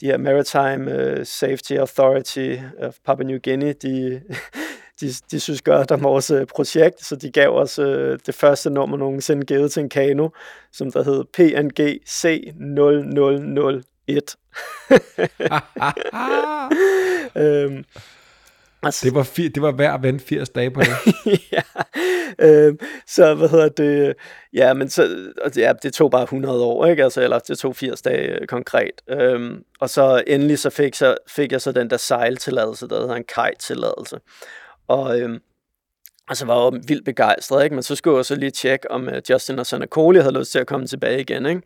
de her Maritime uh, Safety Authority of Papua New Guinea, de, [LAUGHS] de, de synes godt om vores øh, projekt, så de gav os øh, det første nummer nogensinde givet til en kano, som der hed PNG C0001. [LAUGHS] øhm, altså, det, var fir, det var at vente 80 dage på det. [LAUGHS] ja, øhm, så hvad hedder det, ja, men så, ja, det tog bare 100 år, ikke? Altså, eller det tog 80 dage øh, konkret. Øhm, og så endelig så fik, så fik jeg så den der sejltilladelse, der hedder en kajtilladelse. Og, øhm, og så var jeg vildt begejstret, ikke? men så skulle jeg så lige tjekke, om uh, Justin og Sanakoli havde lyst til at komme tilbage igen. Ikke?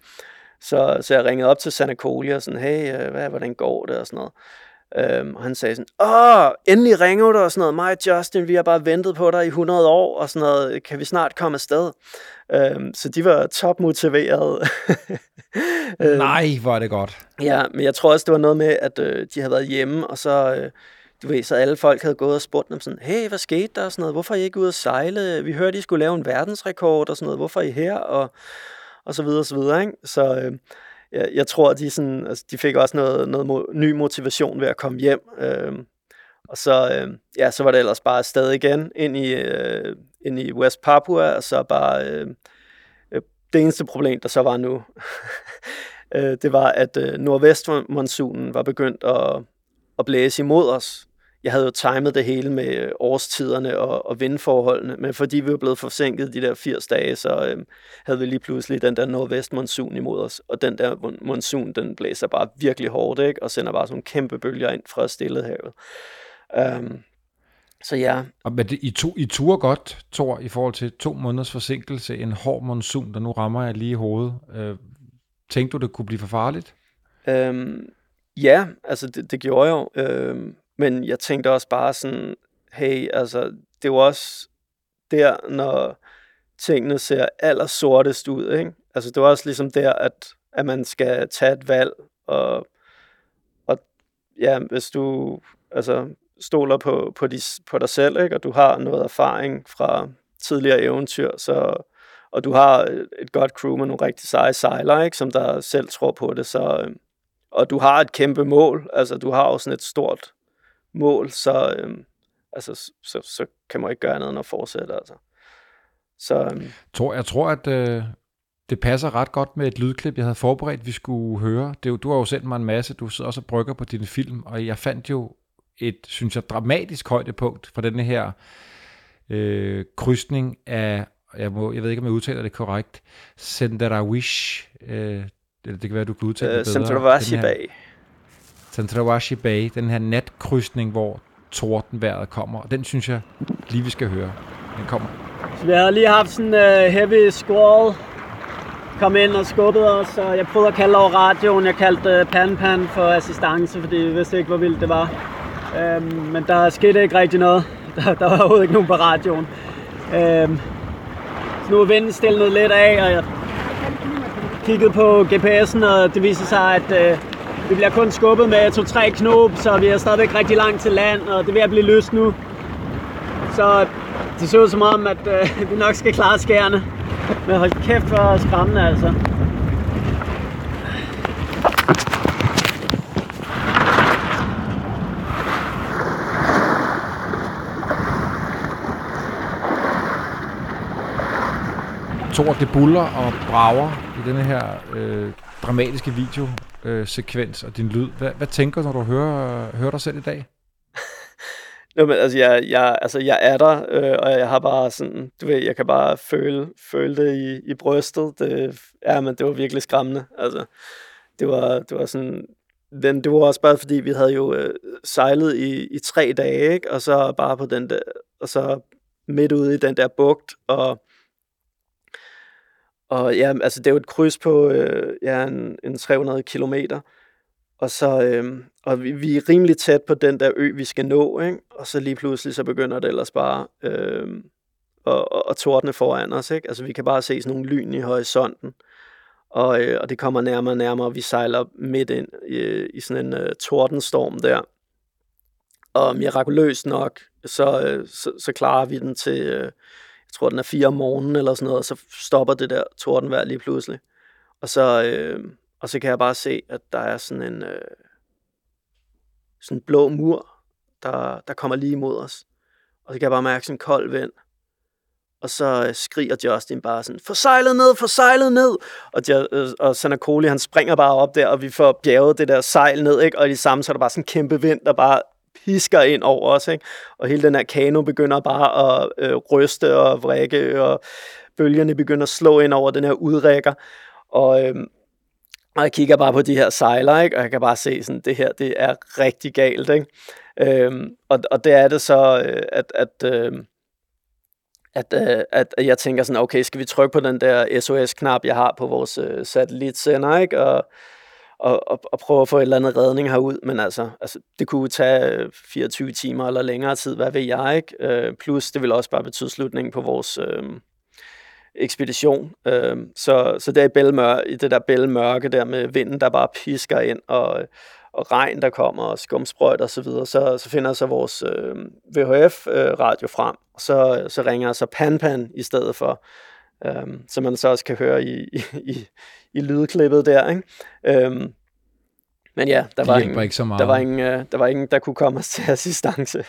Så, så jeg ringede op til Sanakoli og sådan, hey, uh, hvad, hvordan går det og sådan noget. Øhm, og han sagde sådan, åh, endelig ringer du og sådan noget, mig og Justin, vi har bare ventet på dig i 100 år og sådan noget, kan vi snart komme afsted? Øhm, så de var topmotiverede. [LAUGHS] øhm, Nej, hvor er det godt. Ja, men jeg tror også, det var noget med, at øh, de havde været hjemme, og så, øh, du ved, så alle folk havde gået og spurgt dem sådan, hey, hvad skete der og sådan noget, hvorfor er I ikke ude at sejle? Vi hørte, I skulle lave en verdensrekord og sådan noget, hvorfor er I her? Og, og så videre og så videre, ikke? Så øh, jeg, jeg tror, de, sådan, altså, de fik også noget, noget mo- ny motivation ved at komme hjem. Øh, og så, øh, ja, så var det ellers bare afsted igen ind i, øh, ind i West Papua, og så bare øh, øh, det eneste problem, der så var nu, [LAUGHS] øh, det var, at øh, nordvestmonsunen var begyndt at, at blæse imod os. Jeg havde jo timet det hele med årstiderne og, og vindforholdene, men fordi vi var blevet forsinket de der 80 dage, så øh, havde vi lige pludselig den der nordvestmonsun imod os. Og den der monsun, den blæser bare virkelig hårdt, ikke? og sender bare sådan kæmpe bølger ind fra Stillehavet. Um, så ja. Og men det, I, to, I turer godt, Thor, i forhold til to måneders forsinkelse, en hård monsun, der nu rammer jeg lige i hovedet. Øh, tænkte du, det kunne blive for farligt? Um, ja, altså det, det gjorde jeg jo. Um, men jeg tænkte også bare sådan, hey, altså det er jo også der, når tingene ser aller sortest ud, ikke? Altså det var også ligesom der, at, at man skal tage et valg, og, og ja, hvis du, altså stoler på, på, de, på dig selv, ikke? og du har noget erfaring fra tidligere eventyr, så, og du har et godt crew med nogle rigtig seje sejlere, ikke? som der selv tror på det, så, og du har et kæmpe mål, altså du har jo sådan et stort mål, så, øhm, altså, så, så kan man ikke gøre andet end at fortsætte. Altså. Så, øhm. tror, jeg tror, at øh, det passer ret godt med et lydklip, jeg havde forberedt, vi skulle høre. Det, du har jo sendt mig en masse, du sidder også og brygger på dine film, og jeg fandt jo et, synes jeg, dramatisk højdepunkt for denne her øh, krydsning af, jeg, må, jeg ved ikke, om jeg udtaler det korrekt, Senderawish, øh, det kan være, du kan udtale det bedre. Senderawashi Bay. Tantrawashi Bay, den her natkrydsning, hvor tordenværet kommer, og den synes jeg lige, vi skal høre. Den kommer. Så vi har lige haft sådan en uh, heavy squall, kom ind og skubbede os, og jeg prøvede at kalde over radioen. Jeg kaldte uh, Pan Pan for assistance, fordi vi vidste ikke, hvor vildt det var. Øhm, men der skete ikke rigtig noget. [LAUGHS] Der, der var overhovedet ikke nogen på radioen. Øhm, så nu er vinden stillet lidt af, og jeg, kiggede på GPS'en, og det viser sig, at øh, vi bliver kun skubbet med to-tre knop, så vi er stadigvæk rigtig langt til land, og det er ved at blive løst nu. Så det ser ud som om, at øh, [LAUGHS] vi nok skal klare skærene. Men hold kæft for skræmmende, altså. Thor, det buller og brager i denne her øh, dramatiske videosekvens øh, og din lyd. Hvad, hvad tænker du, når du hører, hører dig selv i dag? Nå, men altså, jeg, jeg, altså, jeg er der, øh, og jeg har bare sådan, du ved, jeg kan bare føle, føle det i, i brystet. Det, ja, men det var virkelig skræmmende. Altså, det var, det var sådan, den, det var også bare fordi, vi havde jo øh, sejlet i, i tre dage, ikke? og så bare på den der, og så midt ude i den der bugt, og og ja, altså det er jo et kryds på øh, ja, en, en 300 kilometer. Og så øh, og vi, vi er rimelig tæt på den der ø, vi skal nå, ikke? og så lige pludselig så begynder det ellers bare øh, at, at tordne foran os. Ikke? Altså vi kan bare se sådan nogle lyn i horisonten, og, øh, og det kommer nærmere og nærmere, og vi sejler midt ind i, i sådan en øh, tordenstorm der. Og mirakuløst nok, så, øh, så, så klarer vi den til, øh, tror, den er fire om morgenen eller sådan noget, og så stopper det der tordenvejr lige pludselig. Og så, øh, og så kan jeg bare se, at der er sådan en øh, sådan en blå mur, der, der kommer lige imod os. Og så kan jeg bare mærke sådan en kold vind. Og så øh, skriger Justin bare sådan, for sejlet ned, for sejlet ned! Og, øh, og Sanakoli, han springer bare op der, og vi får bjerget det der sejl ned, ikke? Og i det samme, så er der bare sådan en kæmpe vind, der bare pisker ind over os, ikke? og hele den her kano begynder bare at øh, ryste og vrikke, og bølgerne begynder at slå ind over den her udrækker, og, øh, og jeg kigger bare på de her sejler, ikke? og jeg kan bare se, sådan, det her det er rigtig galt. Ikke? Øhm, og, og det er det så, øh, at, at, øh, at, øh, at jeg tænker sådan, okay, skal vi trykke på den der SOS-knap, jeg har på vores øh, satellitsender, ikke? Og, og, og, og prøve at få et eller andet redning herud, men altså, altså det kunne tage øh, 24 timer eller længere tid, hvad ved jeg ikke, øh, plus det vil også bare betyde slutningen på vores øh, ekspedition, øh, så, så det er i, bælmør, i det der bælmørke der med vinden, der bare pisker ind, og, og regn, der kommer, og skumsprøjt og så videre, så, så finder så vores øh, VHF-radio øh, frem, og så, så ringer så Pan-Pan i stedet for, øhm, som man så også kan høre i, i, i, i lydklippet der. Ikke? Øhm, men ja, der var, ingen, ikke så meget. der, var ingen, øh, der var ingen, der kunne komme os til assistance.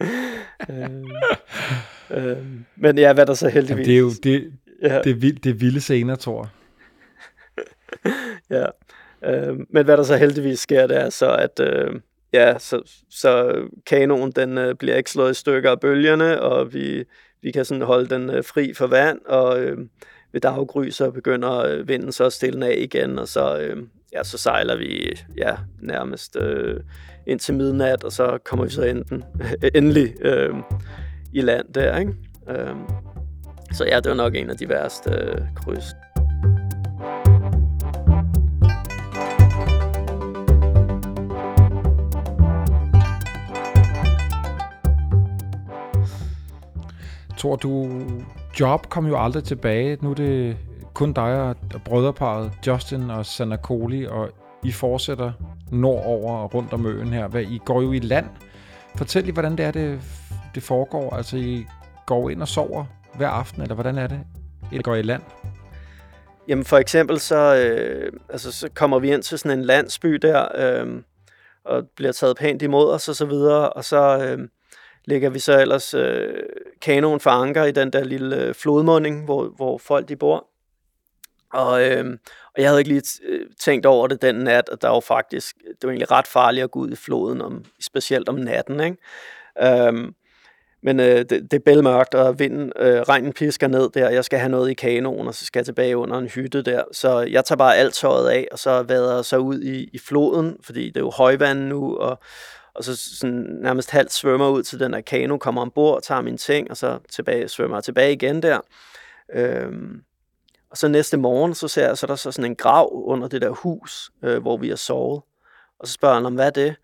[LAUGHS] øhm, øhm, men ja, hvad der så heldigvis... Jamen, det er jo det, ja. det, er vild, det er vilde scener, tror [LAUGHS] ja, øhm, men hvad der så heldigvis sker, det er så, at øh, ja, så, så kanonen den øh, bliver ikke slået i stykker af bølgerne, og vi, vi kan sådan holde den øh, fri for vand, og øh, ved daggry så begynder øh, vinden så at stille af igen, og så, øh, ja, så sejler vi ja, nærmest øh, ind til midnat, og så kommer vi så enten, [LAUGHS] endelig øh, i land der. Ikke? Øh, så ja, det var nok en af de værste øh, kryds. Tror du, Job kom jo aldrig tilbage. Nu er det kun dig og brødreparet Justin og Sanakoli, og I fortsætter nordover og rundt om øen her. Hvad, I går jo i land. Fortæl lige, hvordan det er, det, det foregår. Altså, I går ind og sover hver aften, eller hvordan er det, I går i land? Jamen for eksempel så, øh, altså, så kommer vi ind til sådan en landsby der, øh, og bliver taget pænt imod os og så videre, og så, øh, lægger vi så ellers øh, kanonen for anker i den der lille øh, flodmunding, hvor, hvor folk de bor. Og, øh, og jeg havde ikke lige øh, tænkt over det den nat, at der var faktisk, det var egentlig ret farligt at gå ud i floden, om, specielt om natten. Ikke? Øh, men øh, det, det er bælmørkt, og vinden, øh, regnen pisker ned der. Jeg skal have noget i kanonen, og så skal jeg tilbage under en hytte der. Så jeg tager bare alt tøjet af, og så vader så ud i, i floden, fordi det er jo højvand nu, og, og så sådan nærmest halvt svømmer ud til den der kano, kommer ombord, tager min ting, og så tilbage, svømmer tilbage igen der. Øhm, og så næste morgen, så ser jeg, så er der så sådan en grav under det der hus, øh, hvor vi har sovet. Og så spørger han om, hvad er det?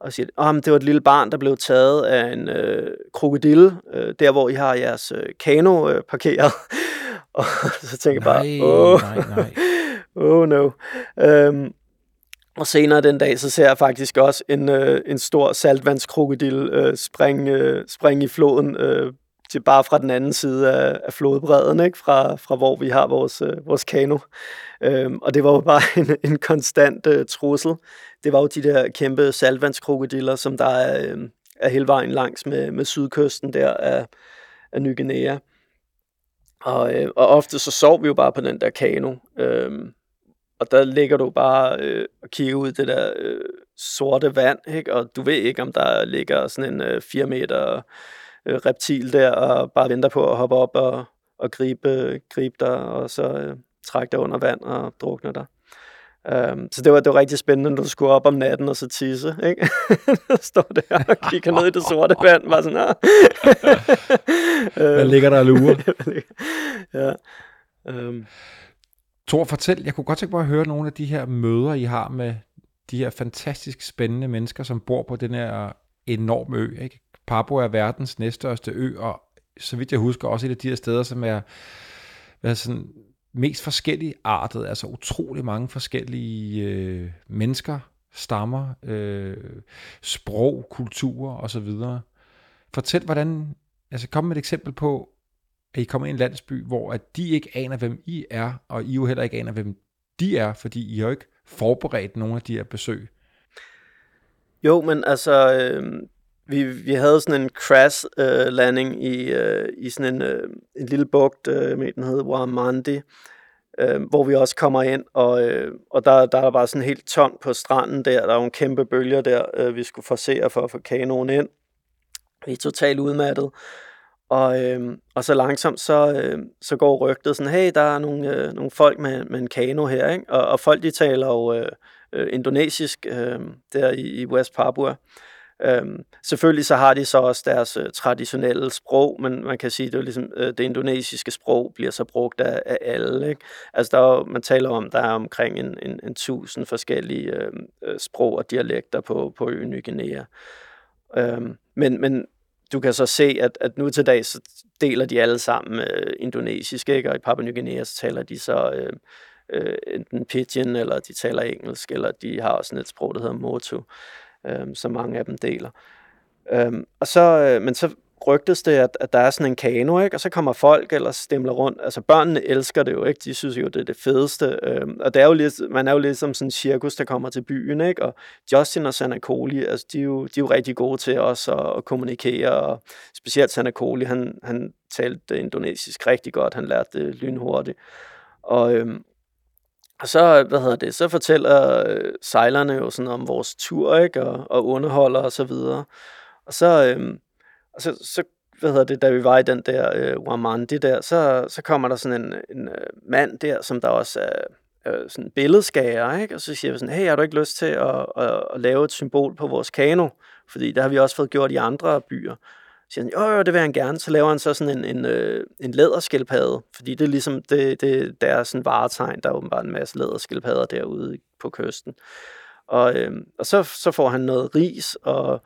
Og siger, oh, det var et lille barn, der blev taget af en øh, krokodille, øh, der hvor I har jeres øh, kano øh, parkeret. [LAUGHS] og så tænker jeg bare, åh, nej, nej. [LAUGHS] oh no. Øhm, og senere den dag, så ser jeg faktisk også en, øh, en stor saltvandskrokodil øh, springe, øh, springe i floden, øh, til bare fra den anden side af, af flodbredden, ikke? Fra, fra hvor vi har vores, øh, vores kano. Øhm, og det var jo bare [LAUGHS] en, en konstant øh, trussel. Det var jo de der kæmpe saltvandskrokodiller, som der er, øh, er hele vejen langs med, med sydkysten der af, af Ny Guinea. Og, øh, og ofte så sov vi jo bare på den der kano. Øh, og der ligger du bare øh, og kigger ud i det der øh, sorte vand, ikke? og du ved ikke, om der ligger sådan en øh, 4 meter øh, reptil der, og bare venter på at hoppe op og, og gribe, gribe dig, og så øh, trække dig under vand og drukne dig. Um, så det var, det var rigtig spændende, når du skulle op om natten og så tisse, ikke? [LAUGHS] Står der og kigger ned i det sorte vand, bare sådan, ah. [LAUGHS] Hvad ligger der og lurer? [LAUGHS] ja. Um. Thor, fortæl, jeg kunne godt tænke mig at høre nogle af de her møder, I har med de her fantastisk spændende mennesker, som bor på den her enorme ø. Ikke? Papua er verdens næststørste ø, og så vidt jeg husker, også et af de her steder, som er er sådan, mest forskellige artet, altså utrolig mange forskellige øh, mennesker, stammer, øh, sprog, kulturer osv. Fortæl, hvordan, altså kom med et eksempel på, at I kommer ind i en landsby, hvor at de ikke aner, hvem I er, og I jo heller ikke aner, hvem de er, fordi I har jo ikke forberedt nogen af de her besøg. Jo, men altså, øh, vi, vi havde sådan en crash øh, landing i, øh, i sådan en, øh, en lille bugt, øh, med den hed Warmandi, øh, hvor vi også kommer ind, og, øh, og der, der er bare sådan helt tomt på stranden der, der er jo en kæmpe bølger der, øh, vi skulle forsere for at få kanonen ind. Vi er totalt udmattet. Og, øh, og så langsomt, så, øh, så går rygtet sådan, hey, der er nogle, øh, nogle folk med, med en kano her, ikke? Og, og folk, de taler jo øh, øh, indonesisk øh, der i, i West Papua. Øhm, selvfølgelig så har de så også deres øh, traditionelle sprog, men man kan sige, det er ligesom, øh, det indonesiske sprog bliver så brugt af, af alle. Ikke? Altså der er, man taler om, der er omkring en, en, en tusind forskellige øh, øh, sprog og dialekter på, på øen Ny Guinea. Øhm, men, men du kan så se, at, at nu til dag, så deler de alle sammen øh, indonesisk, ikke? og i Papua Ny Guinea, så taler de så øh, øh, enten pidgin, eller de taler engelsk, eller de har også et sprog, der hedder Motu øh, som mange af dem deler. Øhm, og så, øh, men så rygtes det, at, at der er sådan en kano, ikke? og så kommer folk eller stemler rundt. Altså børnene elsker det jo, ikke? de synes jo, det er det fedeste. Øhm, og det er jo lidt, man er jo lidt som sådan en cirkus, der kommer til byen. Ikke? Og Justin og Sanakoli, altså, de, er jo, de er jo rigtig gode til også at, at kommunikere. Og specielt Sanakoli, han, han talte indonesisk rigtig godt, han lærte det lynhurtigt. Og, øhm, og så, hvad hedder det, så fortæller øh, sejlerne jo sådan om vores tur, ikke, og, og underholder og så videre. Og så, øhm, og så, så, hvad hedder det, da vi var i den der øh, Wamandi der, så, så kommer der sådan en, en øh, mand der, som der også er øh, sådan billedskager, ikke? Og så siger vi sådan, hey, har du ikke lyst til at, at, at lave et symbol på vores kano? Fordi det har vi også fået gjort i andre byer siger han, jo, jo, det vil han gerne. Så laver han så sådan en, en, øh, en læderskildpadde, fordi det er ligesom, det, det, der er sådan varetegn, der er åbenbart en masse læderskildpadder derude på kysten. Og, øh, og så, så får han noget ris, og,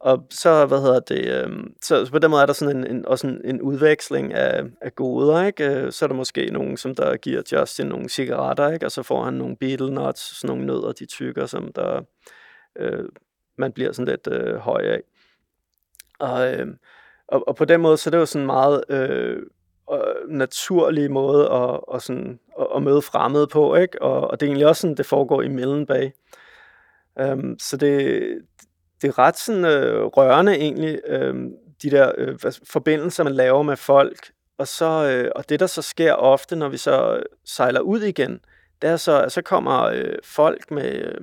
og så, hvad hedder det, øh, så, så på den måde er der sådan en, en, også en, en udveksling af, af goder, ikke? Øh, så er der måske nogen, som der giver Justin nogle cigaretter, ikke? Og så får han nogle beetle nuts, sådan nogle nødder, de tykker, som der, øh, man bliver sådan lidt øh, høj af. Og, øh, og, og på den måde, så er det jo sådan en meget øh, naturlig måde at, og sådan, at, at møde fremmede på, ikke? Og, og det er egentlig også sådan, det foregår i Mellenbag. Um, øhm, så det, det er ret sådan øh, rørende egentlig, øh, de der øh, forbindelser, man laver med folk. Og, så, øh, og det, der så sker ofte, når vi så sejler ud igen, det er så, at så kommer øh, folk med, øh,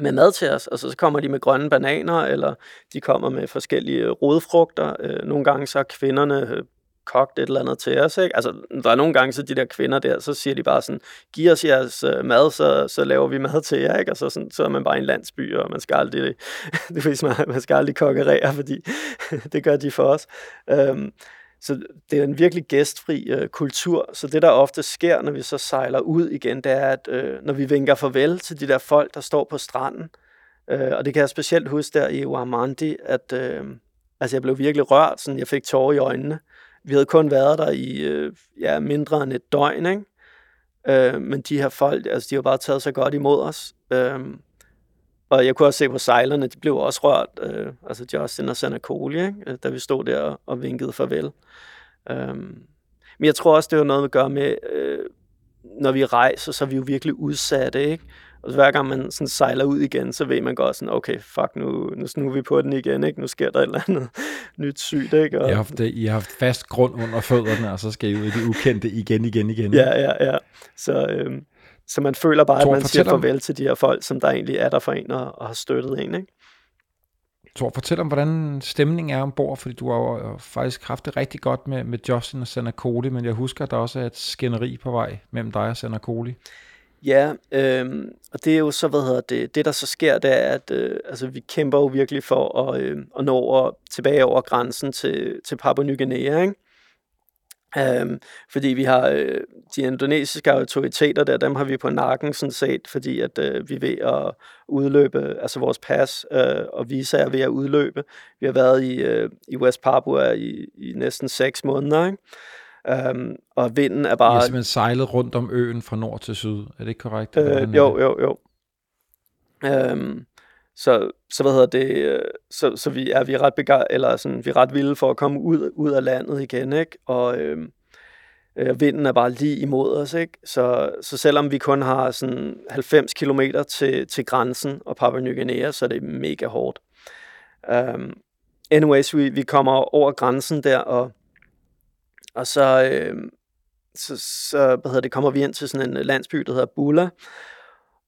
med mad til os. Altså, så kommer de med grønne bananer, eller de kommer med forskellige øh, rodfrugter. Øh, nogle gange så er kvinderne øh, kogt et eller andet til os. Ikke? Altså, der er nogle gange, så de der kvinder der, så siger de bare sådan, giv os jeres øh, mad, så, så laver vi mad til jer. Ikke? Og så, sådan, så er man bare i en landsby, og man skal aldrig, [LAUGHS] det ved, man skal aldrig kokkerere, fordi [LAUGHS] det gør de for os. Øhm, så det er en virkelig gæstfri øh, kultur. Så det, der ofte sker, når vi så sejler ud igen, det er, at øh, når vi vinker farvel til de der folk, der står på stranden, øh, og det kan jeg specielt huske der i Uamandi, at øh, altså jeg blev virkelig rørt, sådan jeg fik tårer i øjnene. Vi havde kun været der i øh, ja, mindre end et døgn, ikke? Øh, men de her folk, altså de har bare taget så godt imod os. Øh, og jeg kunne også se på sejlerne, de blev også rørt, øh, altså Justin og Sanakoli, ikke? Øh, da vi stod der og, og vinkede farvel. Øh, men jeg tror også, det har noget at gøre med, øh, når vi rejser, så er vi jo virkelig udsatte, ikke? Og så hver gang man sådan sejler ud igen, så ved man godt sådan, okay, fuck, nu, nu snuger vi på den igen, ikke? Nu sker der et eller andet [LAUGHS] nyt sygt, ikke? Og... I, har haft, I har haft fast grund under fødderne, og så skal I ud i det ukendte igen, igen, igen. Ja, ja, ja. Så, øhm, så man føler bare, Tor, at man siger farvel om... til de her folk, som der egentlig er der for en og, og har støttet en, ikke? Tor, fortæl om, hvordan stemningen er ombord, fordi du har jo faktisk haft det rigtig godt med, med Justin og Sanna Cody, men jeg husker, at der også er et skænderi på vej mellem dig og Sanna Cody. Ja, øh, og det er jo så, hvad hedder det, det der så sker, det er, at øh, altså, vi kæmper jo virkelig for at, øh, at nå over, tilbage over grænsen til, til Papua Ny Guinea, ikke? Um, fordi vi har øh, de indonesiske autoriteter der, dem har vi på nakken sådan set, fordi at øh, vi er ved at udløbe, altså vores pas øh, og visa er ved at udløbe. Vi har været i, øh, i West Papua i, i næsten seks måneder, ikke? Um, og vinden er bare... I har simpelthen sejlet rundt om øen fra nord til syd, er det ikke korrekt? Øh, jo, jo, jo. Um, så, så hvad hedder det, øh, så, så vi er vi er ret begejstrede, eller sådan, vi er ret vilde for at komme ud, ud af landet igen, ikke? Og øhm, øh, vinden er bare lige imod os, ikke? Så, så selvom vi kun har sådan 90 km til, til grænsen og Papua Ny Guinea, så er det mega hårdt. Um, anyways, vi, vi kommer over grænsen der, og, og så, øh, så, så hvad hedder det, kommer vi ind til sådan en øh, landsby, der hedder Bula,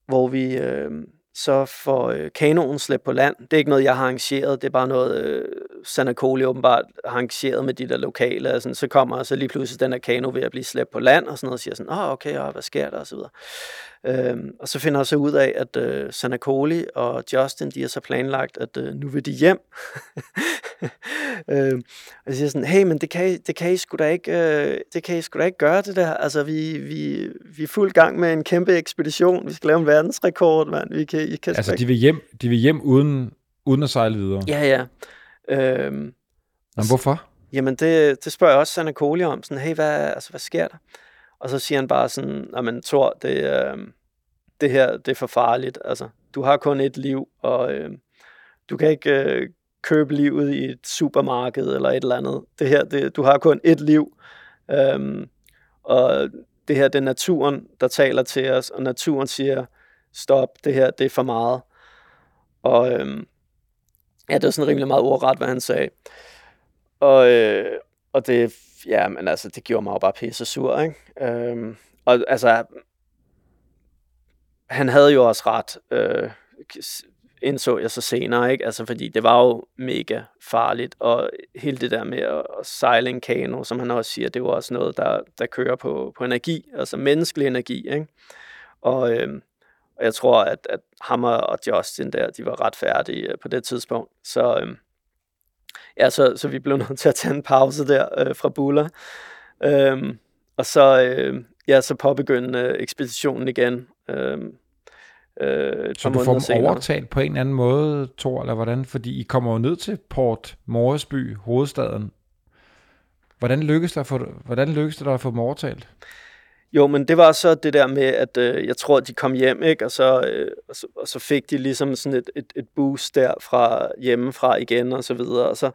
hvor vi, øh, så får øh, kanonen slæbt på land. Det er ikke noget, jeg har arrangeret, det er bare noget, øh, Sanakoli åbenbart arrangeret med de der lokale. Altså, så kommer så lige pludselig den her kano ved at blive slæbt på land, og sådan noget, og siger sådan, åh, oh, okay, og hvad sker der, og så videre. Øhm, og så finder jeg så ud af, at øh, Sanakoli og Justin, de har så planlagt, at øh, nu vil de hjem. [LAUGHS] øhm, og jeg siger sådan, hey, men det kan, I, det kan I sgu da ikke, øh, det kan I sgu da ikke gøre det der. Altså, vi, vi, vi er fuld gang med en kæmpe ekspedition. Vi skal lave en verdensrekord, mand. Vi kan, I kan altså, de vil hjem, de vil hjem uden, uden at sejle videre? Ja, ja. Øhm, men hvorfor? Jamen, det, det spørger jeg også Sanakoli om. Sådan, hey, hvad, altså, hvad sker der? Og så siger han bare sådan, men Thor, det, øh, det her, det er for farligt. Altså, du har kun et liv, og øh, du kan ikke øh, købe livet i et supermarked eller et eller andet. Det her, det, du har kun et liv. Øh, og det her, det er naturen, der taler til os, og naturen siger, stop, det her, det er for meget. Og øh, ja, det var sådan rimelig meget ordret, hvad han sagde. Og, øh, og det, ja, men altså, det gjorde mig jo bare pisse sur, ikke? Øhm, og altså, han havde jo også ret, øh, indså jeg så senere, ikke? Altså, fordi det var jo mega farligt, og hele det der med at, at sejle en kano, som han også siger, det var også noget, der, der kører på, på energi, altså menneskelig energi, ikke? Og, øh, og jeg tror, at, at ham og Justin der, de var ret færdige øh, på det tidspunkt, så... Øh, ja, så, så vi blev [LAUGHS] nødt til at tage en pause der øh, fra Bula. Øhm, og så, øh, ja, så påbegyndte øh, ekspeditionen igen. Øhm, øh, så du får dem senere. overtalt på en eller anden måde, Thor, eller hvordan? Fordi I kommer jo ned til Port Moresby, hovedstaden. Hvordan lykkes det, at få, hvordan lykkes det at få dem overtalt? Jo, men det var så det der med, at øh, jeg tror, at de kom hjem, ikke? Og, så, øh, og, så, og så fik de ligesom sådan et, et, et boost der fra hjemmefra igen, og så videre. Og så,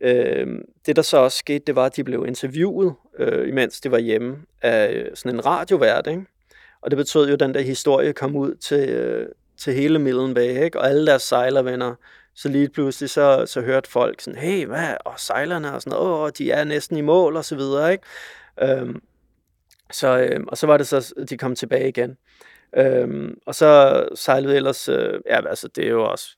øh, det, der så også skete, det var, at de blev interviewet, øh, imens de var hjemme, af øh, sådan en radiovært, ikke? Og det betød jo, at den der historie kom ud til, øh, til hele Millen Bay, ikke? Og alle deres sejlervenner, så lige pludselig så, så hørte folk sådan, hey, hvad, og sejlerne og sådan noget, åh, de er næsten i mål, og så videre, ikke? Øh, så, øh, og så var det så, at de kom tilbage igen. Øh, og så sejlede ellers, øh, ja, altså det er jo også,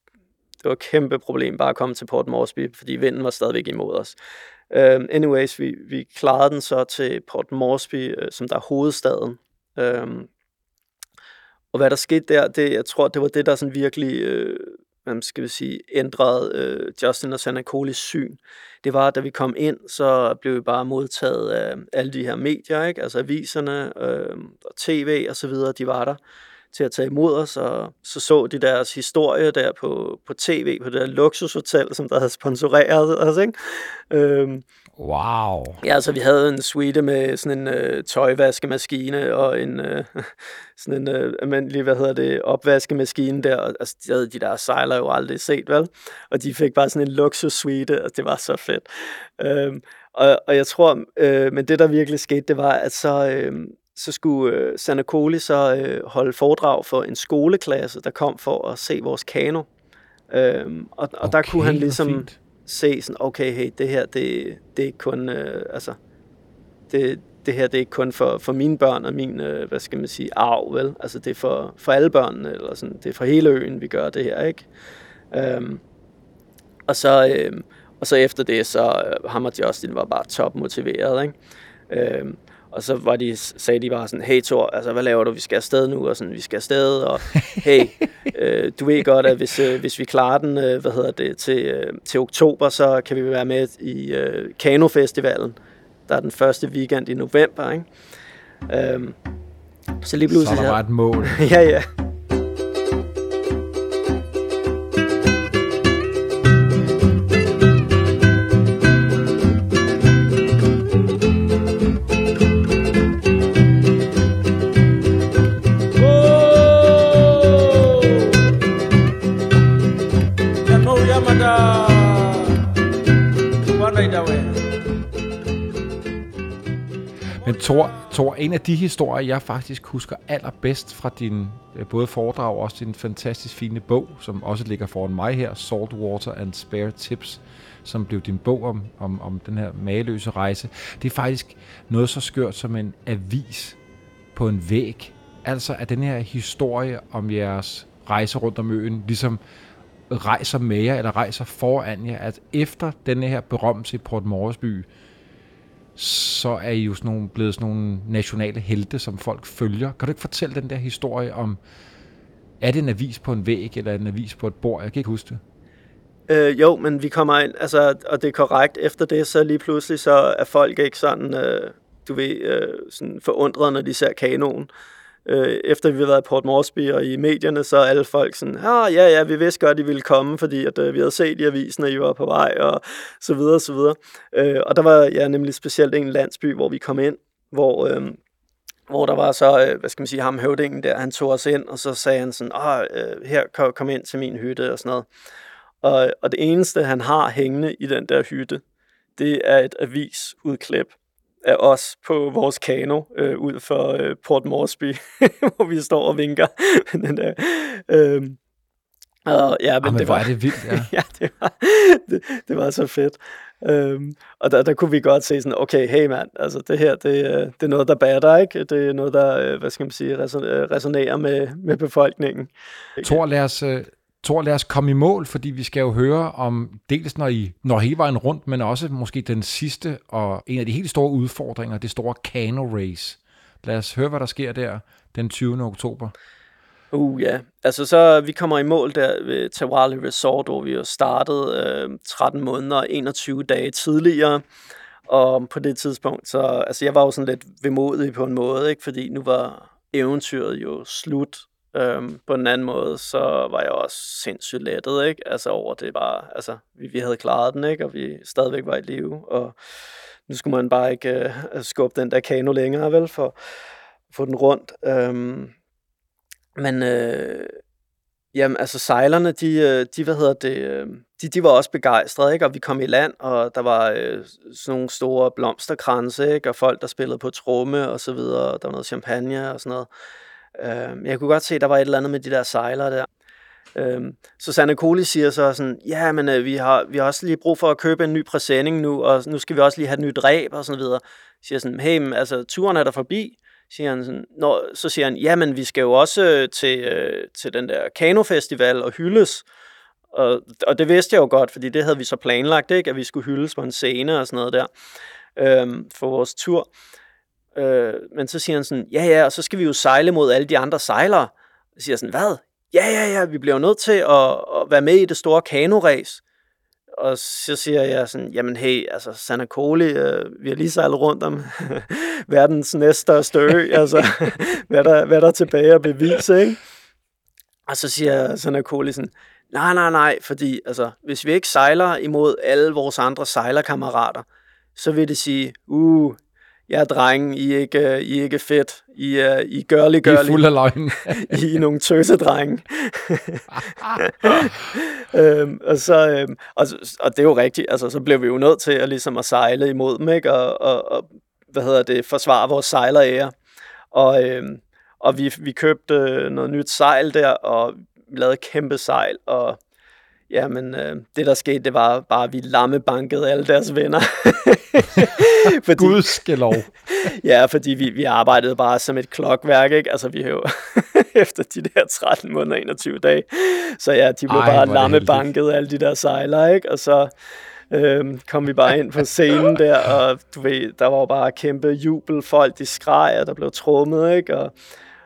det var et kæmpe problem bare at komme til Port Moresby, fordi vinden var stadigvæk imod os. Øh, anyways, vi, vi klarede den så til Port Moresby, øh, som der er hovedstaden. Øh, og hvad der skete der, det, jeg tror, det var det, der sådan virkelig øh, hvad skal vi sige, ændrede øh, Justin og Sanakolis syn. Det var, da vi kom ind, så blev vi bare modtaget af alle de her medier, ikke? altså aviserne øh, og tv og så videre, de var der til at tage imod os, og så så de deres historie der på, på tv, på det der luksushotel, som der havde sponsoreret os, ikke? Øhm, Wow. Ja, altså vi havde en suite med sådan en øh, tøjvaskemaskine og en øh, [LAUGHS] sådan en øh, almindelig, hvad hedder det, opvaskemaskine der. Og, altså, de, havde de der sejler jo aldrig set, vel? Og de fik bare sådan en luksussuite, og det var så fedt. Øhm, og, og jeg tror, øh, men det der virkelig skete, det var, at så, øh, så skulle øh, Sanakoli så øh, holde foredrag for en skoleklasse, der kom for at se vores kano. Øhm, og, og okay, der kunne han ligesom se sådan, okay, hey, det her, det, det er ikke kun, øh, altså, det, det her, det er ikke kun for, for mine børn og min, øh, hvad skal man sige, arv, vel? Altså, det er for, for alle børnene, eller sådan, det er for hele øen, vi gør det her, ikke? Øhm, og så, øh, og så efter det, så øh, ham og Justin var bare top motiveret, ikke? Øhm, og så var de, sagde de bare sådan, hey Thor, altså hvad laver du, vi skal afsted nu, og sådan, vi skal afsted, og [LAUGHS] hey, øh, du ved godt, at hvis, øh, hvis vi klarer den, øh, hvad hedder det, til, øh, til oktober, så kan vi være med i øh, Kano Festivalen, der er den første weekend i november, ikke? Øhm, så lige Så pludselig... der var et mål. [LAUGHS] ja, ja. Men Thor, Thor, en af de historier, jeg faktisk husker allerbedst fra din øh, både foredrag og også din fantastisk fine bog, som også ligger foran mig her, Saltwater and Spare Tips, som blev din bog om, om, om den her mageløse rejse. Det er faktisk noget så skørt som en avis på en væg. Altså at den her historie om jeres rejse rundt om øen, ligesom rejser med jer, eller rejser foran jer, at efter denne her berømmelse i Port Moresby, så er I jo sådan nogle, blevet sådan nogle nationale helte, som folk følger. Kan du ikke fortælle den der historie om, er det en avis på en væg, eller en avis på et bord? Jeg kan ikke huske det. Øh, jo, men vi kommer ind, altså, og det er korrekt, efter det, så lige pludselig, så er folk ikke sådan, øh, du ved, øh, sådan forundret, når de ser kanonen. Øh, efter vi har været i Port Moresby og i medierne, så er alle folk sådan, ah, ja, ja, vi vidste godt, I ville komme, fordi at, øh, vi havde set i avisen, at I var på vej, og så videre, og så videre. Øh, og der var ja, nemlig specielt en landsby, hvor vi kom ind, hvor, øh, hvor der var så, øh, hvad skal man sige, ham høvdingen der, han tog os ind, og så sagde han sådan, ah, øh, her, kom, kom ind til min hytte, og sådan noget. Og, og det eneste, han har hængende i den der hytte, det er et avisudklip af os på vores kano øh, ud for øh, Port Moresby, [LAUGHS] hvor vi står og vinker. [LAUGHS] den der, øh, og, ja, men Jamen, det var, er det vildt, [LAUGHS] ja. ja, det var, det, det var så fedt. Øhm, og der, der kunne vi godt se sådan, okay, hey mand, altså det her, det, øh, det er noget, der batter, ikke? Det er noget, der, øh, hvad skal man sige, øh, resonerer med, med befolkningen. Thor, lad os, Tor, lad os komme i mål, fordi vi skal jo høre om, dels når I når hele vejen rundt, men også måske den sidste og en af de helt store udfordringer, det store Kano Race. Lad os høre, hvad der sker der den 20. oktober. Uh, ja. Altså, så vi kommer i mål der ved Tawali Resort, hvor vi jo startede øh, 13 måneder og 21 dage tidligere. Og på det tidspunkt, så, altså jeg var jo sådan lidt vemodig på en måde, ikke? fordi nu var eventyret jo slut. Øhm, på en anden måde, så var jeg også sindssygt lettet, ikke? Altså over det bare, altså vi, vi havde klaret den, ikke? Og vi stadigvæk var i live, og nu skulle man bare ikke øh, skubbe den der kano længere, vel, for at få den rundt. Øhm, men øh, jamen, altså sejlerne, de, øh, de, hvad hedder det, øh, de, de var også begejstrede, ikke? Og vi kom i land, og der var øh, sådan nogle store blomsterkranse, ikke? Og folk, der spillede på tromme og så videre, og der var noget champagne og sådan noget. Øh, jeg kunne godt se, at der var et eller andet med de der sejlere der. Øhm, så Sanne Koli siger så sådan, ja, men øh, vi, har, vi har også lige brug for at købe en ny præsending nu, og nu skal vi også lige have et nyt ræb og sådan videre. Siger sådan, hey, men, altså turen er der forbi, siger han sådan, Nå, så siger han, ja, men vi skal jo også øh, til, øh, til den der kanofestival og hyldes. Og, og det vidste jeg jo godt, fordi det havde vi så planlagt, ikke? at vi skulle hyldes på en scene og sådan noget der øhm, for vores tur. Øh, men så siger han sådan, ja ja, og så skal vi jo sejle mod alle de andre sejlere. Så siger jeg sådan, hvad? Ja ja ja, vi bliver jo nødt til at, at være med i det store kanoræs. og så siger jeg sådan, jamen hey, altså Sanakoli, øh, vi har lige sejlet rundt om [LAUGHS] verdens næststørste ø, altså [LAUGHS] hvad der, hvad der er tilbage at bevise, ikke? Og så siger Sanakoli sådan, nej, nej, nej, fordi altså, hvis vi ikke sejler imod alle vores andre sejlerkammerater, så vil det sige, uh, ja, drenge, I er ikke, I er ikke fedt. I er, I gørlig, I er fuld af løgn. [LAUGHS] I er nogle tøsedrenge. [LAUGHS] øhm, og, så, øhm, og, og det er jo rigtigt, altså så blev vi jo nødt til at, ligesom at sejle imod dem, ikke? Og, og, og hvad hedder det, forsvare vores sejlerære. Og, øhm, og vi, vi købte øh, noget nyt sejl der, og lavede kæmpe sejl, og Jamen, øh, det der skete, det var bare, at vi lammebankede alle deres venner. [LAUGHS] fordi, Gud skal lov. [LAUGHS] ja, fordi vi, vi arbejdede bare som et klokværk, ikke? Altså, vi jo [LAUGHS] efter de der 13 måneder 21 dage. Så ja, de blev Ej, bare lammebanket, alle de der sejler, ikke? Og så øh, kom vi bare ind på scenen der, og du ved, der var bare kæmpe jubel. Folk, de skreg, og der blev trummet, ikke? Og,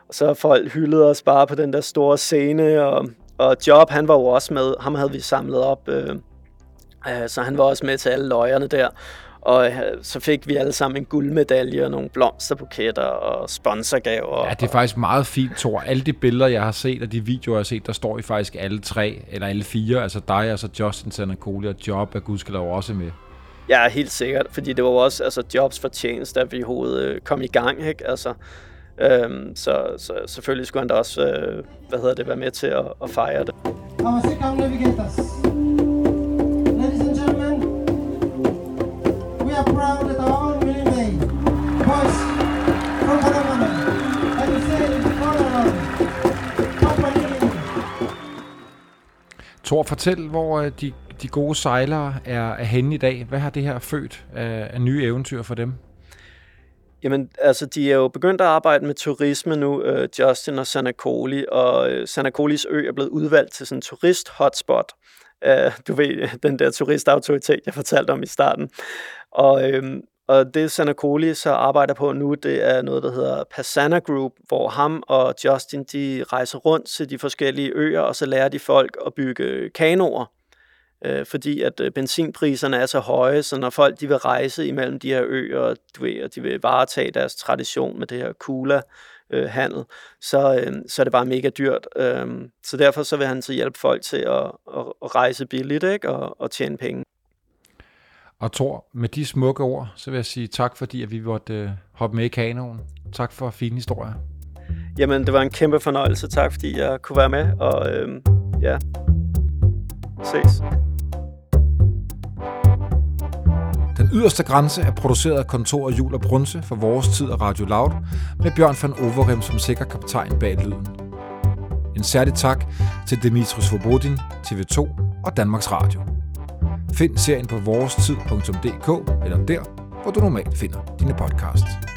og så folk hyldede os bare på den der store scene, og og Job, han var jo også med. Ham havde vi samlet op, øh, øh, så han var også med til alle løjerne der. Og øh, så fik vi alle sammen en guldmedalje og nogle blomsterbuketter og sponsorgaver. Ja, det er faktisk meget fint, Thor. Alle de billeder, jeg har set, og de videoer, jeg har set, der står I faktisk alle tre, eller alle fire. Altså dig, altså Justin Sanakoli og Job er gudskelov også med. Ja, helt sikkert, fordi det var også altså, Jobs fortjeneste, at vi overhovedet øh, kom i gang. Ikke? Altså, Øhm, så, så selvfølgelig skulle han da også, øh, hvad hedder det, være med til at, at fejre det. Ladies and gentlemen, we are proud that our own William Day, boys from Panama, and we say Tor, fortæl, hvor øh, de, de gode sejlere er, er henne i dag. Hvad har det her født af, af nye eventyr for dem? Jamen, altså, de er jo begyndt at arbejde med turisme nu, øh, Justin og Sanakoli, og øh, Sanakolis ø er blevet udvalgt til sådan en turist-hotspot. Øh, du ved, [LAUGHS] den der turistautoritet, jeg fortalte om i starten. Og, øh, og det Sanakoli så arbejder på nu, det er noget, der hedder Passana Group, hvor ham og Justin, de rejser rundt til de forskellige øer, og så lærer de folk at bygge kanoer øh, fordi at øh, benzinpriserne er så høje, så når folk de vil rejse imellem de her øer, du ved, og de vil varetage deres tradition med det her kula, øh, handel, så, øh, så er det bare mega dyrt. Øh, så derfor så vil han så hjælpe folk til at, at, at rejse billigt ikke? Og, og tjene penge. Og Thor, med de smukke ord, så vil jeg sige tak, fordi at vi måtte øh, hoppe med i kanoen. Tak for fine historier. Jamen, det var en kæmpe fornøjelse. Tak, fordi jeg kunne være med. Og øh, ja, ses. Den yderste grænse er produceret af kontor Jul og Brunse for vores tid og Radio Loud, med Bjørn van Overhem som sikker kaptajn bag lyden. En særlig tak til Dimitris Svobodin, TV2 og Danmarks Radio. Find serien på vorestid.dk eller der, hvor du normalt finder dine podcasts.